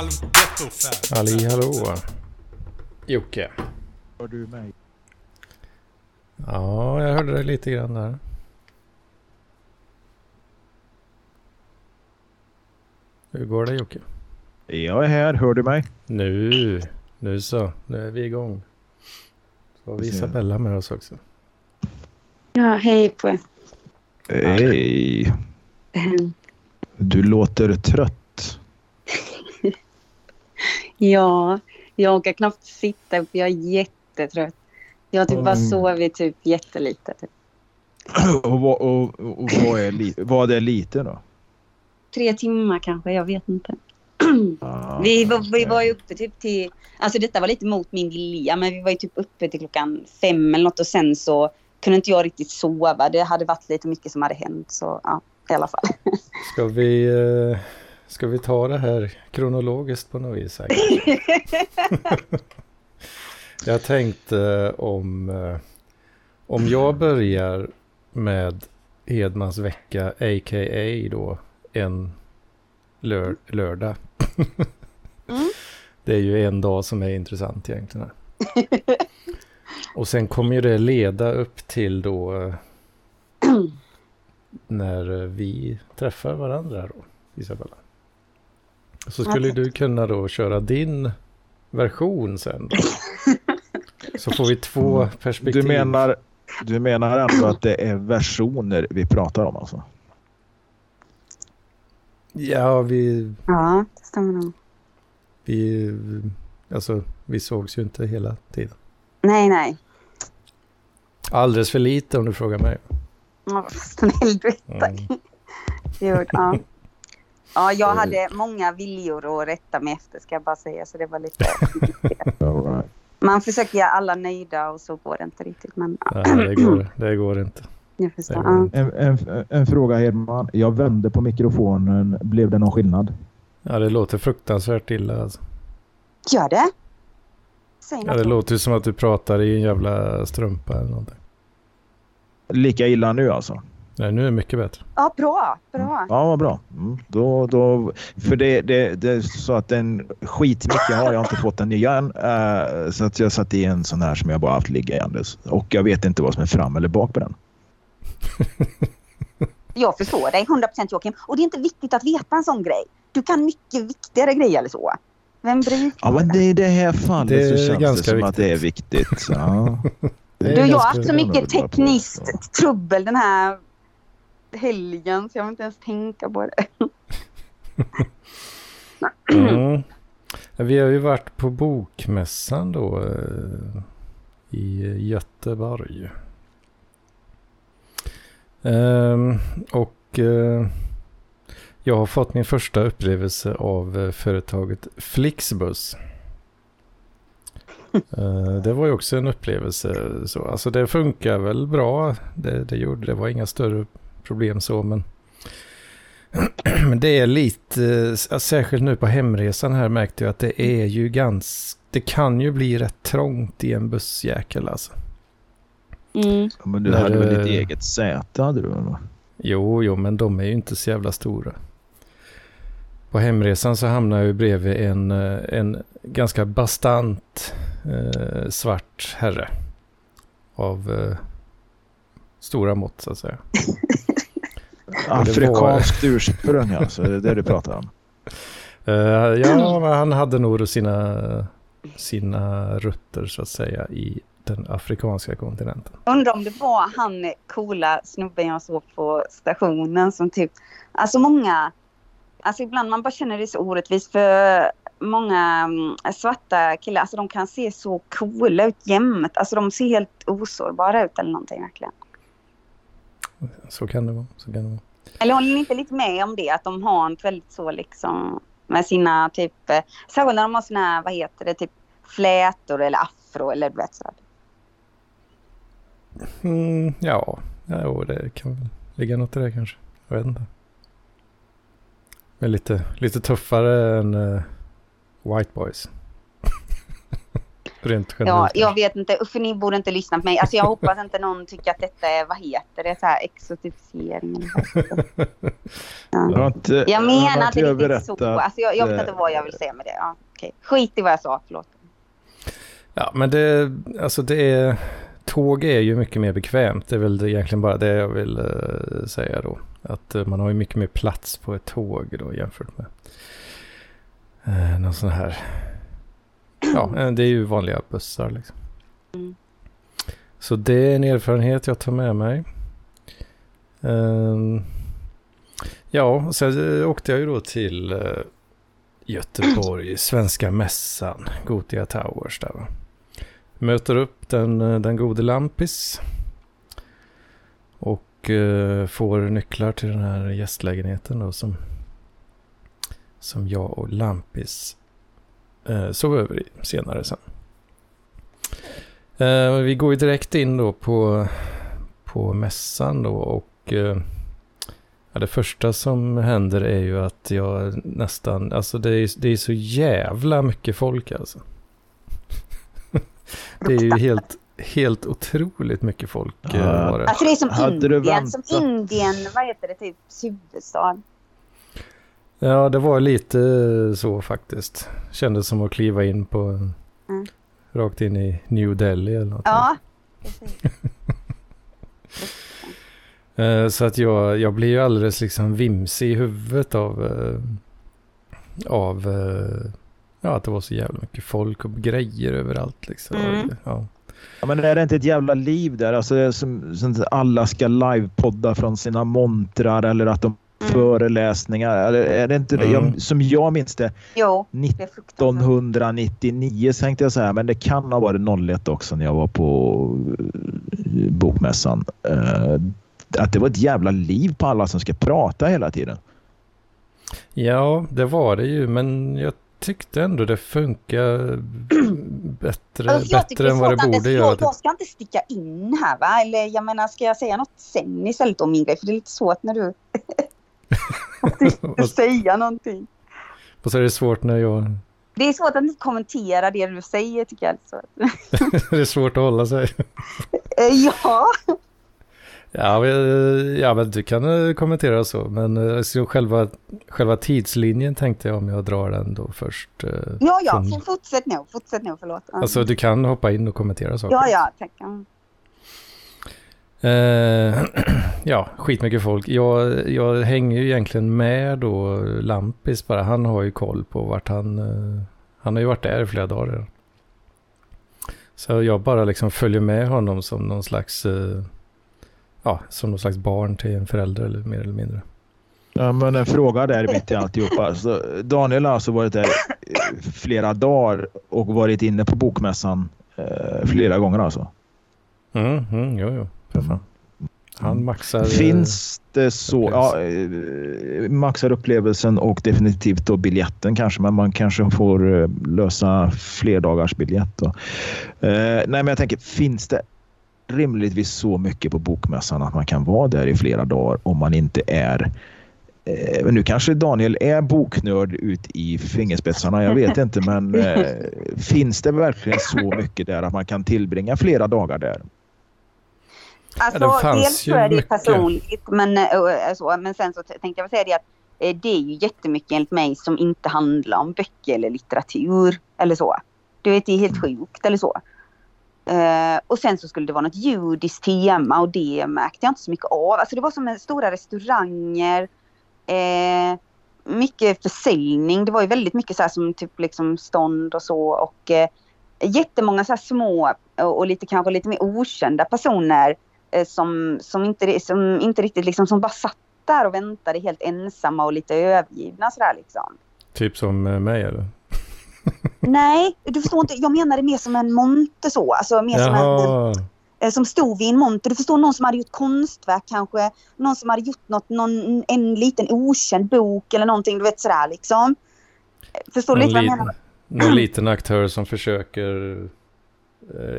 halvgetto. Ali hallå. Jocke. Hör du mig? Ja, jag hörde dig lite grann där. Hur går det Jocke? Jag är här, hör du mig? Nu, nu så. Nu är vi igång. Så har vi Isabella med oss också. Ja, hej på er. Hej. Du låter trött. Ja, jag orkar knappt sitta upp. Jag är jättetrött. Jag har typ bara Mm. sovit typ jättelite. Typ. Och, vad- och, och, vad, är li, vad är lite då? Tre timmar kanske, jag vet inte. Ah, Vi var, vi var ju uppe typ till... Alltså detta var lite mot min vilja, men vi var ju typ uppe till klockan fem eller något och sen så kunde inte jag riktigt sova. Det hade varit lite mycket som hade hänt, så ja, i alla fall. Ska vi, eh, ska vi ta det här kronologiskt på något vis? jag tänkte om, eh, om jag börjar med Hedmans vecka, a.k.a. då en lör, lördag. Mm. Det är ju en dag som är intressant egentligen. här. Och sen kommer ju det leda upp till då eh, när eh, vi träffar varandra då, Isabella. Så skulle du kunna då köra din version sen då. Så får vi två perspektiv. Du menar, du menar ändå att det är versioner vi pratar om alltså? Ja, vi, Ja, det stämmer nog. vi, alltså, vi sågs ju inte hela tiden. Nej, nej. Alldeles för lite om du frågar mig. Ja, snäll du. Mm. Jo, ja. Ja, jag hade många viljor att rätta mig efter ska jag bara säga. Så det var lite... Man försöker göra alla nöjda och så går det inte riktigt. Men ja, Nej, det går, det går inte. jag förstår. Det går Ja. En, en, en fråga Hedman. Jag vände på mikrofonen. Blev det någon skillnad? Ja, det låter fruktansvärt illa alltså. Gör det? Säg Ja, det låter ju som att du pratar i en jävla strumpa eller någonting. Lika illa nu alltså? Nej, nu är det mycket bättre. Ja, bra. bra. Ja, vad bra. Mm. Då, då, för det, det, det är så att den skitmycket har jag inte fått den nya än. eh, så att jag satt i en sån här som jag bara haft liggandes. Och jag vet inte vad som är fram eller bak på den. Jag förstår dig 100% Joakim. Och det är inte viktigt att veta en sån grej. Du kan mycket viktigare grejer eller så. Vem bryr sig? Ja, men det, i det här fallet Det så känns det som att det är viktigt. Ja. Det är Du, jag har haft så mycket tekniskt trubbel den här helgen så jag vill inte ens tänka på det. Mm. Vi har ju varit på bokmässan då eh, i Göteborg. Ehm, och eh, jag har fått min första upplevelse av eh, företaget Flixbus. Det var ju också en upplevelse. Så, alltså det funkar väl bra. Det, det gjorde det. var inga större problem så. Men, men det är lite, eh, särskilt nu på hemresan här märkte jag att det är ju ganska, det kan ju bli rätt trångt i en bussjäkel alltså. Mm. Ja, Men du När hade väl det- ditt eget säte? Hade du, väl, va? Jo, jo, men de är ju inte så jävla stora. På hemresan så hamnar jag ju bredvid en, eh, en ganska bastant eh, svart herre. Av eh, stora mått så att säga. Afrikanskt ursprung alltså, det är det du pratar om. Eh, ja, men han hade nog sina, sina rötter så att säga i den afrikanska kontinenten. Undrar om det var han coola snubben jag såg på stationen som typ... Alltså många... Alltså ibland man bara känner det så orättvist för många mm, svarta killar, alltså de kan se så coola ut jämt. Alltså de ser helt osårbara ut eller någonting verkligen. Så kan det vara. Så kan det vara. Eller håller ni inte lite med om det? Att de har en väldigt så liksom med sina typ, eh, särskilt när de har sina, här, vad heter det, typ flätor eller afro eller du vet sådär. Mm, ja, ja det kan väl ligga något i det kanske. Jag vet inte. Men lite, lite tuffare än uh, White Boys. Rent Ja, jag vet inte. Uffe, ni borde inte lyssna på mig. Alltså jag hoppas inte någon tycker att detta är, vad heter det, så här exotifiering. det heter. Jag inte, Jag menar inte inte jag riktigt så. Alltså jag, jag vet eh, inte vad jag vill säga med det. Ja, okej. Skit i vad jag sa, förlåt. Ja, men det, alltså det är, tåg är ju mycket mer bekvämt. Det är väl det egentligen bara det jag vill eh, säga då. Att eh, man har ju mycket mer plats på ett tåg då jämfört med uh, någon sån här. Ja, eh, det är ju vanliga bussar liksom. Mm. Så det är en erfarenhet jag tar med mig. Ehm, ja, sen eh, åkte jag ju då till eh, Göteborg, Svenska Mässan, Gotia Towers där va. Möter upp den, den gode Lampis. Och eh, får nycklar till den här gästlägenheten då som, som jag och Lampis eh, sov över i senare sen. Eh, vi går ju direkt in då på, på mässan då och eh, ja, det första som händer är ju att jag nästan, alltså det är, det är så jävla mycket folk alltså. det är ju helt, helt otroligt mycket folk eh, Ja. var det. Alltså det är som Hade Indien. Som? Indien, vad heter det, typ huvudstad. Ja, det var lite så faktiskt. Kändes som att kliva in på, en- Mm. rakt in i New Delhi eller något. Ja, precis. Eh, Så att jag, jag blir ju alldeles liksom vimsig i huvudet av, eh, av eh, ja, att det var så jävla mycket folk och grejer överallt. Liksom. Mm. Ja. Ja, men är det inte ett jävla liv där? Alltså, det är som, som att alla ska livepodda från sina montrar eller att de Mm. föreläsningar. Eller är det inte det? Mm. Jag, som jag minns det, Jo, det är fruktansvärt. 1999 tänkte jag säga, men det kan ha varit 01 också när jag var på eh, bokmässan. Eh, att det var ett jävla liv på alla som ska prata hela tiden. ja, det var det ju, men jag tyckte ändå det funkar bättre, Alltså, bättre än vad det borde jag, göra. jag ska inte sticka in här va? Eller jag menar, ska jag säga något sen istället om min grej? För det är lite svårt när du Och säga någonting. och så är det svårt när jag... Det är svårt att inte kommentera det du säger tycker jag. Det är svårt att hålla sig. Eh, ja, Ja, ja, men du kan eh, kommentera så. Men eh, så själva, själva tidslinjen tänkte jag om jag drar den då först. ja, ja. från- fortsätt nu, fortsätt nu, förlåt. Alltså du kan hoppa in och kommentera saker. ja, ja, tack. Eh, ja, skitmycket folk. Jag, jag hänger ju egentligen med då Lampis bara. Han har ju koll på vart han... eh, han har ju varit där i flera dagar redan. Så jag bara liksom följer med honom som någon slags... eh, ja, som någon slags barn till en förälder eller mer eller mindre. Ja, men en fråga där mitt i alltihopa. Så Daniel har alltså varit där flera dagar och varit inne på bokmässan flera gånger alltså. Mm, mm, jo, jo. Han maxar... eh, Finns det så? Ja, eh, maxar upplevelsen och definitivt då biljetten kanske, men man kanske får eh, lösa fler dagars biljett. Då. Eh, nej, men jag tänker, finns det rimligtvis så mycket på bokmässan att man kan vara där i flera dagar om man inte är eh, men nu kanske Daniel är boknörd ut i fingerspetsarna, jag vet inte, men eh, finns det verkligen så mycket där att man kan tillbringa flera dagar där? Alltså, det fanns dels tror jag det är personligt, men, eh, eh, så, men sen så tänkte jag säga det att eh, det är ju jättemycket enligt mig som inte handlar om böcker eller litteratur eller så. Du vet, det är helt sjukt eller så. Eh, och sen så skulle det vara något judiskt tema och det märkte jag inte så mycket av. Alltså det var som stora restauranger, eh, mycket försäljning. Det var ju väldigt mycket så här som typ liksom stånd och så och eh, jättemånga så här små och, och lite kanske lite mer okända personer eh, som, som, inte, som inte riktigt liksom som bara satt där och väntade helt ensamma och lite övergivna sådär liksom. Typ som eh, mig eller? Nej, du förstår inte. Jag menar det mer som en monter så. Alltså mer som en, Jaha. eh, som stod vid en monter. Du förstår någon som hade gjort konstverk kanske. Någon som hade gjort något, någon, en liten okänd bok eller någonting. Du vet sådär liksom. Förstår du lite vad jag menar? någon liten aktör som försöker eh,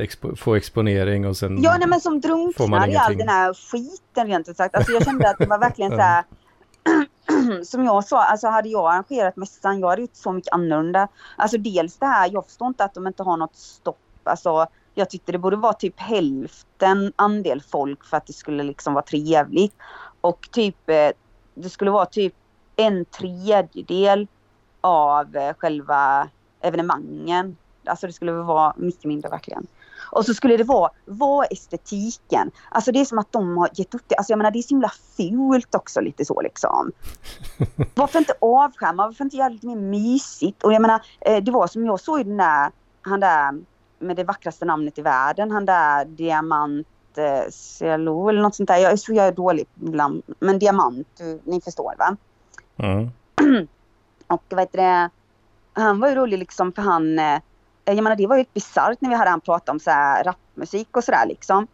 expo, få exponering och sen... Ja, nej, men som drunknar i all den här skiten rent ut sagt. Alltså jag kände att det var verkligen så här. som jag sa, alltså hade jag arrangerat mässan, jag hade gjort så mycket annorlunda. Alltså dels det här, jag förstår inte att de inte har något stopp Alltså, jag tyckte det borde vara typ hälften andel folk för att det skulle liksom vara trevligt. Och typ, eh, det skulle vara typ en tredjedel av eh, själva evenemangen. Alltså det skulle vara mycket mindre verkligen. Och så skulle det vara, vad är estetiken? Alltså det är som att de har gett upp det. Alltså jag menar det är så himla fult också lite så liksom. Varför inte avskärma? Varför inte göra det lite mer mysigt? Och jag menar, eh, det var som jag såg den där, han där med det vackraste namnet i världen, han där Diamant eh, Cielo eller något sånt där. Jag så jag är dålig ibland. Men Diamant, ni förstår va? Mm. Och vad heter det, han var ju rolig liksom för han eh, Eh, Eh, jag menar det var ju bisarrt när vi hade han pratat om så här rapmusik och sådär liksom.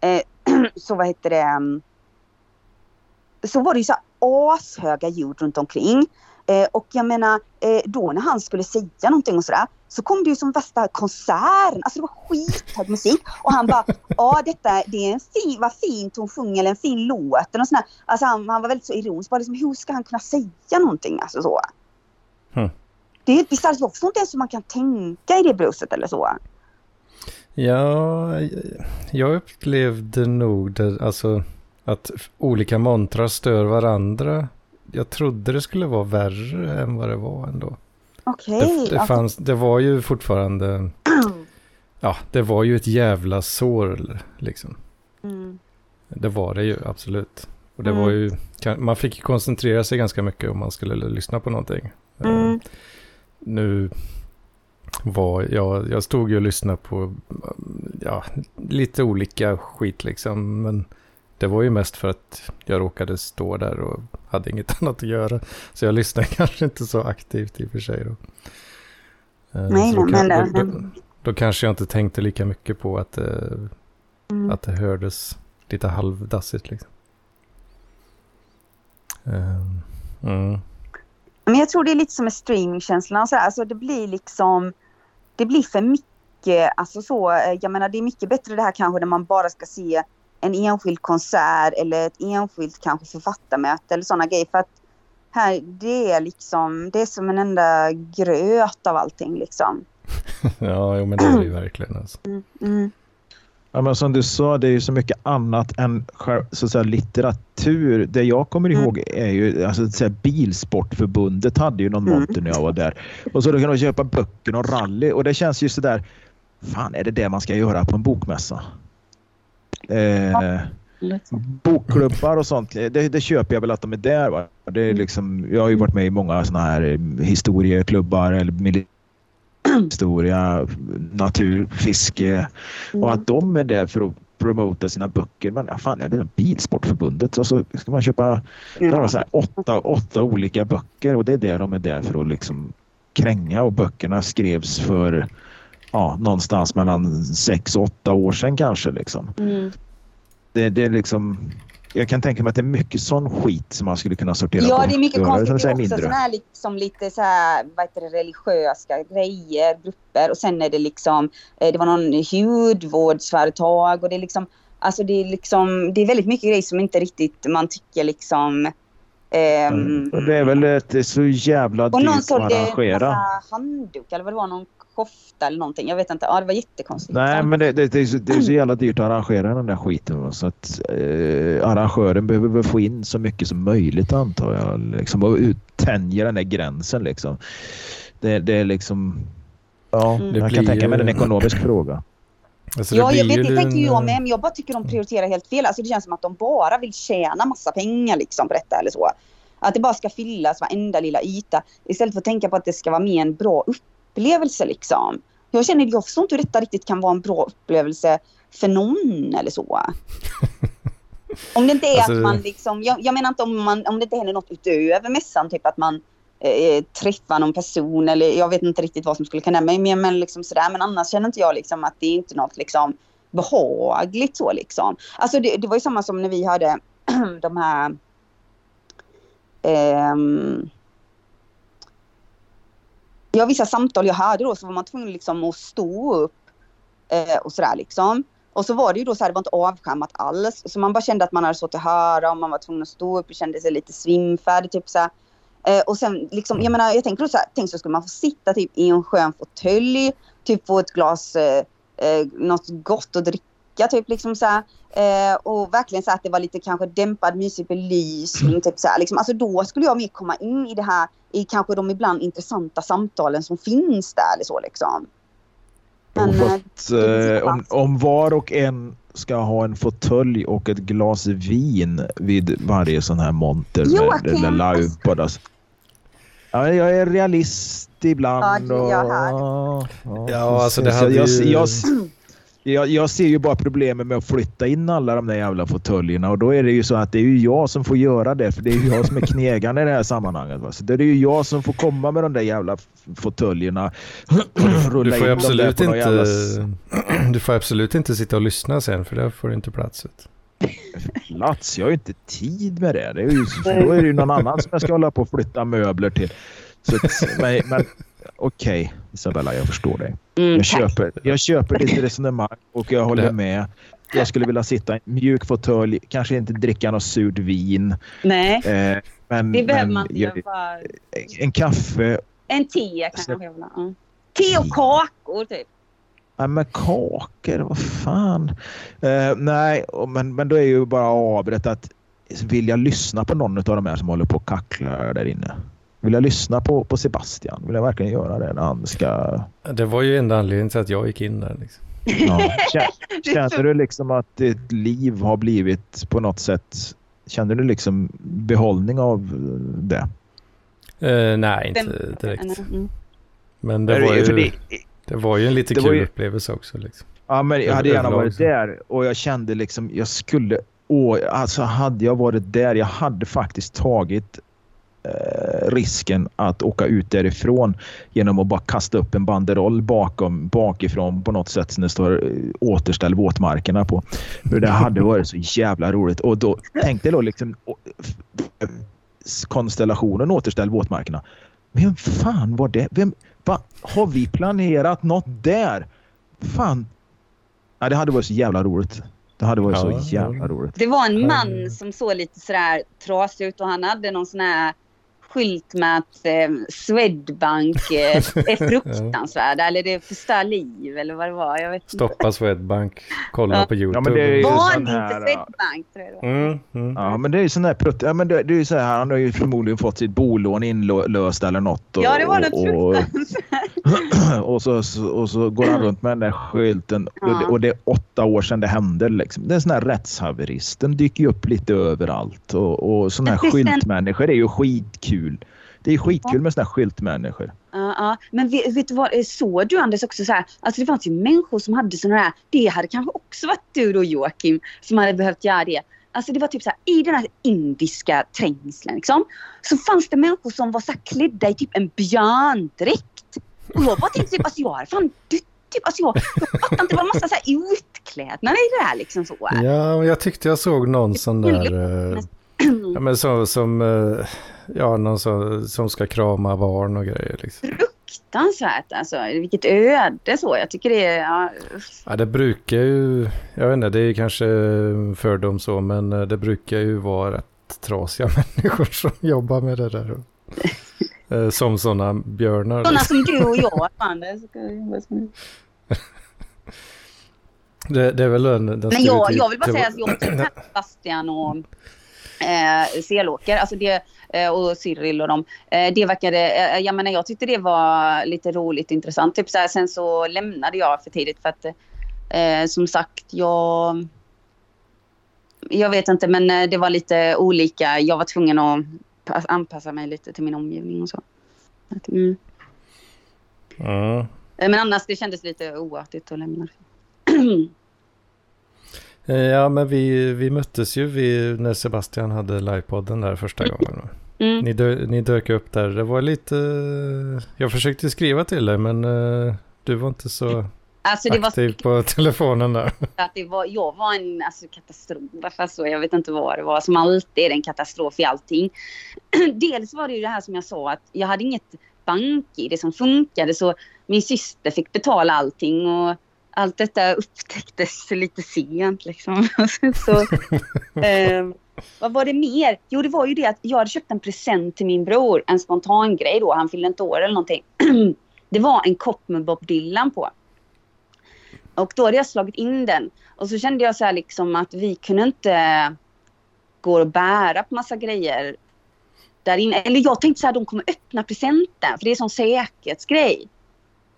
Eh, så vad heter det. Mm, så var det ju så ashöga ljud runt omkring. Eh, och jag menar eh, då när han skulle säga någonting och sådär så kom det ju som värsta konserten. Alltså det var skithög musik. Och han bara, ja detta det är en fin, vad fint hon sjunger eller en fin låt. Och sådär. Alltså han, han var väldigt så ironisk. Bara liksom, hur ska han kunna säga någonting? Alltså så. Hmm det är bisarrt. Jag förstår inte ens hur man kan tänka i det blueset eller så. Ja, jag upplevde nog det, alltså att olika montrar stör varandra. Jag trodde det skulle vara värre än vad det var ändå. Okej. Okay, det, det, fanns, det var ju fortfarande, ja, det var ju ett jävla sår liksom. Mm. Det var det ju absolut. Och det mm. var ju, man fick koncentrera sig ganska mycket om man skulle lyssna på någonting. Mm nu var jag, jag stod ju och lyssnade på ja, lite olika skit liksom. Men det var ju mest för att jag råkade stå där och hade inget annat att göra. Så jag lyssnade kanske inte så aktivt i och för sig. Då. Eh, nej, då, men kan, då, då, då, kanske jag inte tänkte lika mycket på att, mm. att det hördes lite halvdassigt liksom. Um, mm. Men jag tror det är lite som med streamingkänslan och så Alltså det blir liksom, det blir för mycket, alltså så, eh, jag menar det är mycket bättre det här kanske när man bara ska se en enskild konsert eller ett enskilt kanske författarmöte eller sådana grejer. För att här, det är liksom, det är som en enda gröt av allting liksom. ja, jo, men det är det ju verkligen. Alltså. Mm, mm. Ja, men som du sa, det är ju så mycket annat än så att säga, litteratur. Det jag kommer mm. ihåg är ju alltså, att säga, Bilsportförbundet hade ju någon mm. monter när jag var där. Och så då kan man köpa böcker och rally och det känns ju sådär, fan är det det man ska göra på en bokmässa? Eh, bokklubbar och sånt, det, det, köper jag väl att de är där. Va? Det är mm. liksom, jag har ju varit med i många sådana här eh, historieklubbar eller historia, natur, fiske och mm. att de är där för att promota sina böcker. Men ja, fan, det är Bilsportförbundet och så ska man köpa ja. så här, åtta, åtta olika böcker och det är det de är där för att liksom kränga och böckerna skrevs för ja, någonstans mellan sex och åtta år sedan kanske. Liksom. Mm. Det, det är liksom jag kan tänka mig att det är mycket sån skit som man skulle kunna sortera Ja, det är mycket konstigt. Det är också sådana här liksom lite så här, vad heter det, religiösa grejer, grupper och sen är det liksom, eh, det var någon hudvårdsföretag och det är liksom, alltså det är liksom, det är väldigt mycket grejer som inte riktigt man tycker liksom Um, det är väl ett så jävla dyrt att arrangera. Och någon handduk eller vad det var, någon kofta eller någonting. Jag vet inte. Ja, det var jättekonstigt. Nej, men det, det, det, är, så, det är så jävla dyrt att arrangera den där skiten. Så att eh, arrangören behöver väl få in så mycket som möjligt antar jag. Liksom, och uttänja den där gränsen liksom. Det, det är liksom... Ja, mm. jag kan tänka mig en ekonomisk fråga. Alltså ja, jag vet, det tänkte jag med, men jag bara tycker de prioriterar helt fel. Alltså det känns som att de bara vill tjäna massa pengar liksom på detta eller så. Att det bara ska fyllas varenda lilla yta istället för att tänka på att det ska vara mer en bra upplevelse liksom. Jag känner, jag förstår inte hur detta riktigt kan vara en bra upplevelse för någon eller så. om det inte är alltså... att man liksom, jag, jag menar inte om, man, om det inte händer något utöver mässan, typ att man eh, träffa någon person eller jag vet inte riktigt vad som skulle kunna mig mer men liksom sådär. Men annars känner inte jag liksom att det är inte något liksom behagligt så liksom. Alltså det, det var ju samma som när vi hade de här ehm, Ja, vissa samtal jag hade då så var man tvungen liksom att stå upp eh, och sådär liksom. Och så var det ju då så här, det var inte avskärmat alls. Så man bara kände att man hade så att höra och man var tvungen att stå upp och kände sig lite svimfärdig. Typ så här. Eh, och sen liksom, jag menar, jag tänker så här, tänk så skulle man få sitta typ i en skön fåtölj, typ få ett glas eh, eh, något gott att dricka typ liksom så här. Eh, och verkligen så att det var lite kanske dämpad mysig belysning. Typ så här, liksom. Alltså då skulle jag mer komma in i det här, i kanske de ibland intressanta samtalen som finns där eller så liksom. Men, fast, eh, eh, om, om var och en ska ha en fåtölj och ett glas vin vid varje sån här monter med Joakim, eller livepodd. Alltså. Ja, jag är realist ibland. Ja, det är jag och- här. ja, alltså det hade jag, ju- jag, jag, jag ser ju bara problemet med att flytta in alla de där jävla fåtöljerna och då är det ju så att det är ju jag som får göra det för det är ju jag som är knegaren i det här sammanhanget. Va? Så det är ju jag som får komma med de där jävla fåtöljerna. Du får, absolut inte, jävla du får absolut inte sitta och lyssna sen för där får du inte plats. plats. Jag har ju inte tid med det. det är ju, då är det ju någon annan som jag ska hålla på och flytta möbler till. Så, men men okej, Isabella, jag förstår dig. Mm, Jag köper, jag köper ditt resonemang och jag håller med. Jag skulle vilja sitta i en mjuk fåtölj, kanske inte dricka något surt vin. Nej, Eh, men, det behöver men man inte. Bara... en kaffe, En te kanske jag vill ha. Ja. Te och kakor typ. ja, med kakor, vad fan. Eh, nej, men, men då är ju bara avret att vill jag lyssna på någon av de här som håller på och kacklar där inne? Vill jag lyssna på, på Sebastian? Vill jag verkligen göra det när han ska... Det var ju enda anledningen till att jag gick in där. Liksom. Ja. Kä- Känner du liksom att ditt liv har blivit på något sätt... Känner du liksom behållning av det? Eh, nej, inte direkt. Mm. Men det var, ju, det- det var ju en lite kul ju- upplevelse också. Liksom. Ja, men jag hade gärna varit där och jag kände liksom jag skulle... Åh, alltså hade jag varit där, jag hade faktiskt tagit risken att åka ut därifrån genom att bara kasta upp en banderoll bakom, bakifrån på något sätt som det står eh, återställ våtmarkerna på. För det hade varit så jävla roligt. Och då tänkte jag då liksom konstellationen återställ våtmarkerna. Vem fan var det? Vem, va, har vi planerat något där? Fan, Ja, det hade varit så jävla roligt. Det hade varit Ja, så jävla roligt. Det var en man som såg lite sådär trasig ut och han hade någon sån här skylt med att eh, Swedbank eh, är fruktansvärda eller det förstör liv eller vad det var. Jag vet inte. Stoppa Swedbank, kolla Ja. på YouTube. Ja, men det är ju Var sån det här, inte ja. Swedbank tror jag det var. Mm, mm. Ja, men det är ju sån där prutt. Ja, men det, det är ju så här, han har ju förmodligen fått sitt bolån inlöst eller något. Och, Ja, det var något och, och, och, så, och så går han runt med den där skylten. Och, det, Ja. och det är åtta år sedan det hände. Liksom. Det är sån här rättshaverist. Den dyker ju upp lite överallt. Och, och såna här skyltmänniskor är ju skitkul. Det är skitkul med såna här skyltmänniskor. Ja, ja. Men vet, vet du vad, eh, såg du Anders också så här, alltså det fanns ju människor som hade sådana här, det hade kanske också varit du då Joakim, som hade behövt göra det. Alltså det var typ så här, i den här indiska trängseln liksom, så fanns det människor som var så här klädda i typ en björndräkt. Och jag bara tänkte typ, alltså jag hade fan dött. Typ, alltså jag, jag fattar inte, det var en massa så här utklädnad i det här liksom så. Ja, jag tyckte jag såg någon sån där... Ja, men så, som... eh, Ja, någon som, som ska krama barn och grejer. Liksom. Fruktansvärt alltså, vilket öde så. Jag tycker det är, ja, Ja, det brukar ju... Jag vet inte, det är kanske fördom så, men eh, det brukar ju vara rätt trasiga människor som jobbar med det där. Eh, Som sådana björnar. sådana liksom. som du och jag. Anders. Det, det är väl den, den Men jag, jag vill bara säga att jag tycker att Bastian och eh, Selåker, alltså det, eh, och Cyril och dem, eh, det verkade, eh, jag menar jag tyckte det var lite roligt intressant. Typ så här, sen så lämnade jag för tidigt för att eh, som sagt jag jag vet inte men eh, det var lite olika. Jag var tvungen att pass- anpassa mig lite till min omgivning och så. Mm. Eh, Men annars det kändes lite oartigt att lämna. Eh, Ja, men vi, vi möttes ju vid, när Sebastian hade livepodden där första gången. va? Mm. Ni, dö, ni dök upp där. Det var lite... Jag försökte skriva till dig, men eh, du var inte så Alltså det var aktiv på telefonen där. att det var, jag var en alltså, katastrof. Alltså, jag vet inte vad det var. Som alltid är det en katastrof i allting. Dels var det ju det här som jag sa att jag hade inget bank-id som funkade så min syster fick betala allting och allt detta upptäcktes lite sent liksom. så, eh, vad var det mer? Jo det var ju det att jag hade köpt en present till min bror. En spontan grej då. Han fyllde inte år eller någonting. det var en kopp med Bob Dylan på. Och då hade jag slagit in den. Och så kände jag så här liksom att vi kunde inte gå och bära på massa grejer där inne. Eller jag tänkte så här, de kommer öppna presenten för det är en sån säkerhetsgrej.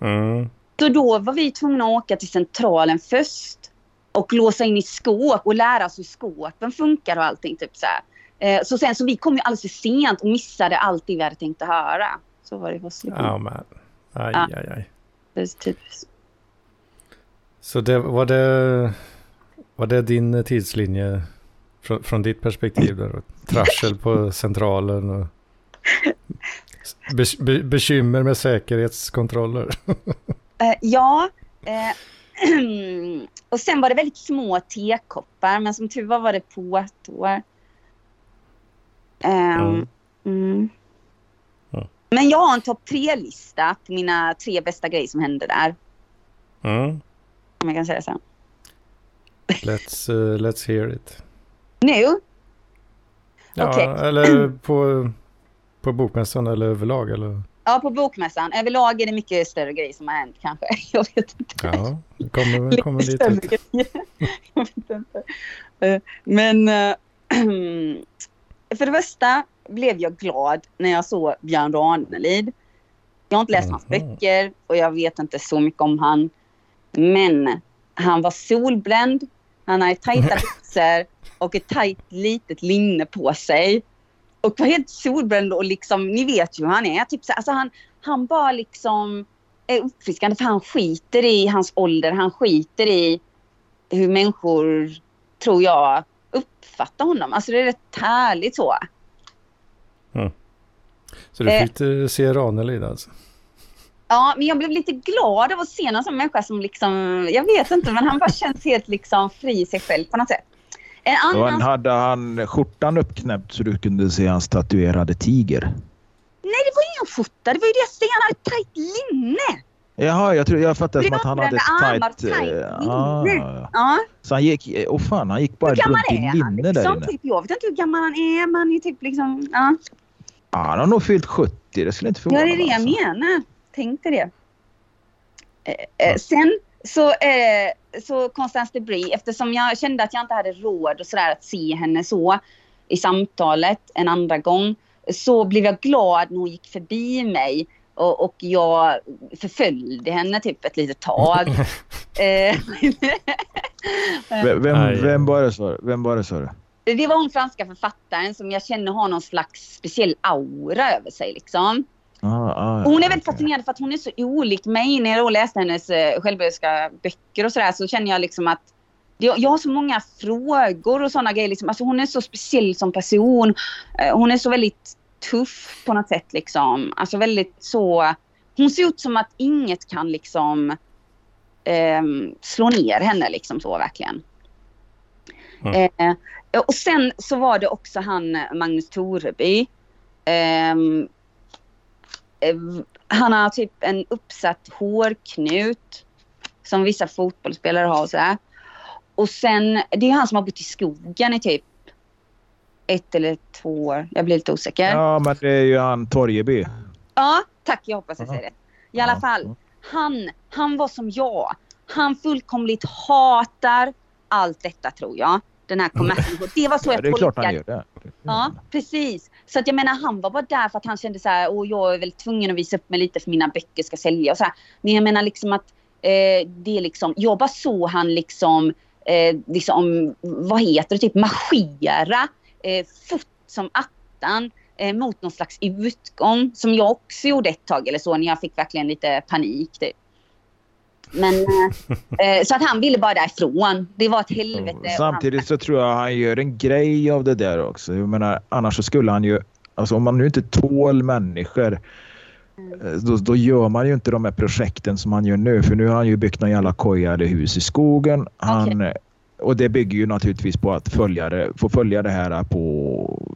Mm. Så då var vi tvungna att åka till centralen först och låsa in i skåp och lära oss hur skåpen funkar och allting. Typ så. Eh, så sen så vi kom ju alldeles för sent och missade allt det vi hade tänkt att höra. Så var det hos Ja, men. Aj, Ja. aj, aj. Det är typiskt. Så det, var, det, var det din tidslinje från, från ditt perspektiv? Där? Trassel på centralen och be, be, bekymmer med säkerhetskontroller. Eh, ja. Eh, och sen var det väldigt små tekoppar men som tur var var det påtår. Ehm, Mm. mm. Ja. Men jag har en topp tre-lista på mina tre bästa grejer som hände där. Mm. Om jag kan säga så. Let's, uh, let's hear it. Nu? Ja, Okej. eller på, på bokmässan eller överlag. Eller? Ja, på bokmässan. Överlag är det mycket större grejer som har hänt kanske. Jag vet inte. Ja, det kommer, kommer Lite dit. Jag vet inte. Eh, Men eh, för det första blev jag glad när jag såg Björn Ranelid. Jag har inte läst hans Mhm. böcker och jag vet inte så mycket om han. Men han var solbränd, han hade tajta byxor och ett tajt litet linne på sig. Och var helt solbränd och liksom, ni vet ju hur han är. Typ så, alltså han, han bara liksom är uppfriskande för han skiter i hans ålder, han skiter i hur människor, tror jag, uppfattar honom. Alltså det är rätt härligt så. Så du Eh. fick eh, se Ranelid alltså? Ja, men jag blev lite glad av att se någon sån människa som liksom, jag vet inte, men han bara känns helt liksom fri i sig själv på något sätt. En Och annan... han hade han skjortan uppknäppt så du kunde se hans tatuerade tiger. Nej, det var ingen skjorta, det var ju det jag säger, han hade ett tajt linne. Jaha, jag, tror, jag fattade som att han hade ett tajt... tajt eh, ah, linne. ja. Ja, så han gick... Åh fan, han gick bara runt i linne där Liksom, inne. typ, jag vet inte hur gammal han är, men han är typ liksom, ja. Ja, han har nog fyllt 70, det skulle inte Ja, förvåna det är det mig, jag alltså. menar. Tänk dig det. Eh, eh, sen så, eh, så Constance de Brie, eftersom jag kände att jag inte hade råd och sådär att se henne så i samtalet en andra gång, så blev jag glad när hon gick förbi mig och, och jag förföljde henne typ ett litet tag. eh, Vem, vem, vem var det sa du? Vem var det sa du? det var hon franska författaren som jag känner har någon slags speciell aura över sig liksom. Ah, ah, hon är väldigt fascinerande för att hon är så olik mig. När jag läste hennes eh, självbiografiska böcker och sådär så känner jag liksom att jag, har så många frågor och sådana grejer. Liksom. Alltså hon är så speciell som person. Eh, hon är så väldigt tuff på något sätt liksom. Alltså väldigt så... Hon ser ut som att inget kan liksom ehm, slå ner henne liksom så verkligen. Mm. Eh, och sen så var det också han Magnus Toreby. Eh, han har typ en uppsatt hårknut som vissa fotbollsspelare har och sådär. Och sen, det är han som har bott i skogen i typ ett eller två år. Jag blir lite osäker. Ja, Ja, men det är ju han Torjeby. tack. Jag hoppas jag säger Ja. rätt. I alla Ja. fall, han, han var som jag. Han fullkomligt hatar allt detta tror jag. Den här kommersen. Det var så Ja, jag det är klart han gör det. Ja, precis. Så att jag menar, han var bara där för att han kände så här, och jag är väl tvungen att visa upp mig lite för mina böcker ska sälja och så här. Men jag menar liksom att eh, det är liksom, jag bara såg han liksom, eh, liksom, vad heter det, typ marschera eh, fort som attan eh, mot någon slags utgång som jag också gjorde ett tag eller så när jag fick verkligen lite panik. Typ. Men eh, eh, så att han ville bara därifrån. Det var ett helvete. Samtidigt så tror jag han gör en grej av det där också. Jag menar, annars så skulle han ju... Alltså om man nu inte tål människor eh, då, då gör man ju inte de här projekten som han gör nu. För nu har han ju byggt några jävla koja eller hus i skogen. Han, eh, Och det bygger ju naturligtvis på att följare, få följa det här på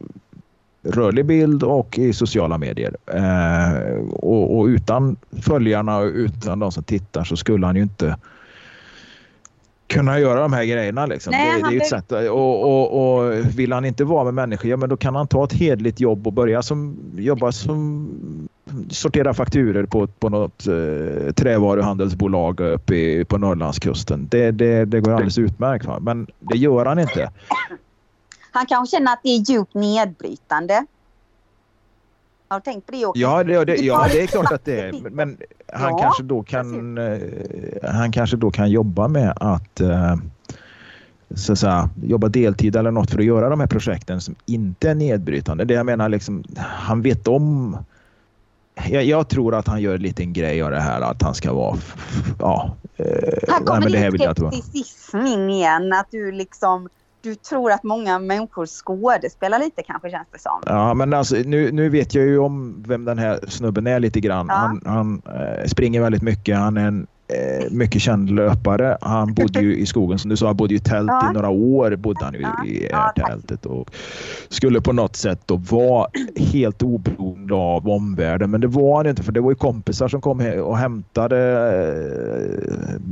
rörlig bild och i sociala medier. Eh, och, och utan följarna och utan de som tittar så skulle han ju inte kunna göra de här grejerna. Liksom. Nej, det, det är ett sätt. Och, och, och vill han inte vara med människor, ja men då kan han ta ett hedligt jobb och börja som, jobba som sortera fakturer på, på något eh, trävaruhandelsbolag uppe i, på Norrlandskusten. Det, det, det går alldeles utmärkt. Va? Men det gör han inte. Han kanske känner att det är djupt nedbrytande. Har du tänkt på det också? Ja, det, det, ja, det är klart att det är. Men, han, Ja, kanske då kan, eh, han kanske då kan jobba med att eh, så att säga, jobba deltid eller något för att göra de här projekten som inte är nedbrytande. Det jag menar, liksom, han vet om... Jag, jag tror att han gör en liten grej av det här att han ska vara... Ja, eh, Här nej, kommer men det här din skepticism in igen. Att du liksom... Du tror att många människor skådespelar lite kanske känns det som. Ja, men alltså, nu, nu vet jag ju om vem den här snubben är lite grann. Ja. Han, han eh, springer väldigt mycket. Han är en mycket känd löpare. Han bodde ju i skogen som du sa. Han bodde i tält Ja. i några år. Bodde han ju i Ja, tältet och skulle på något sätt då vara helt oberoende av omvärlden. Men det var han inte för det var ju kompisar som kom och hämtade,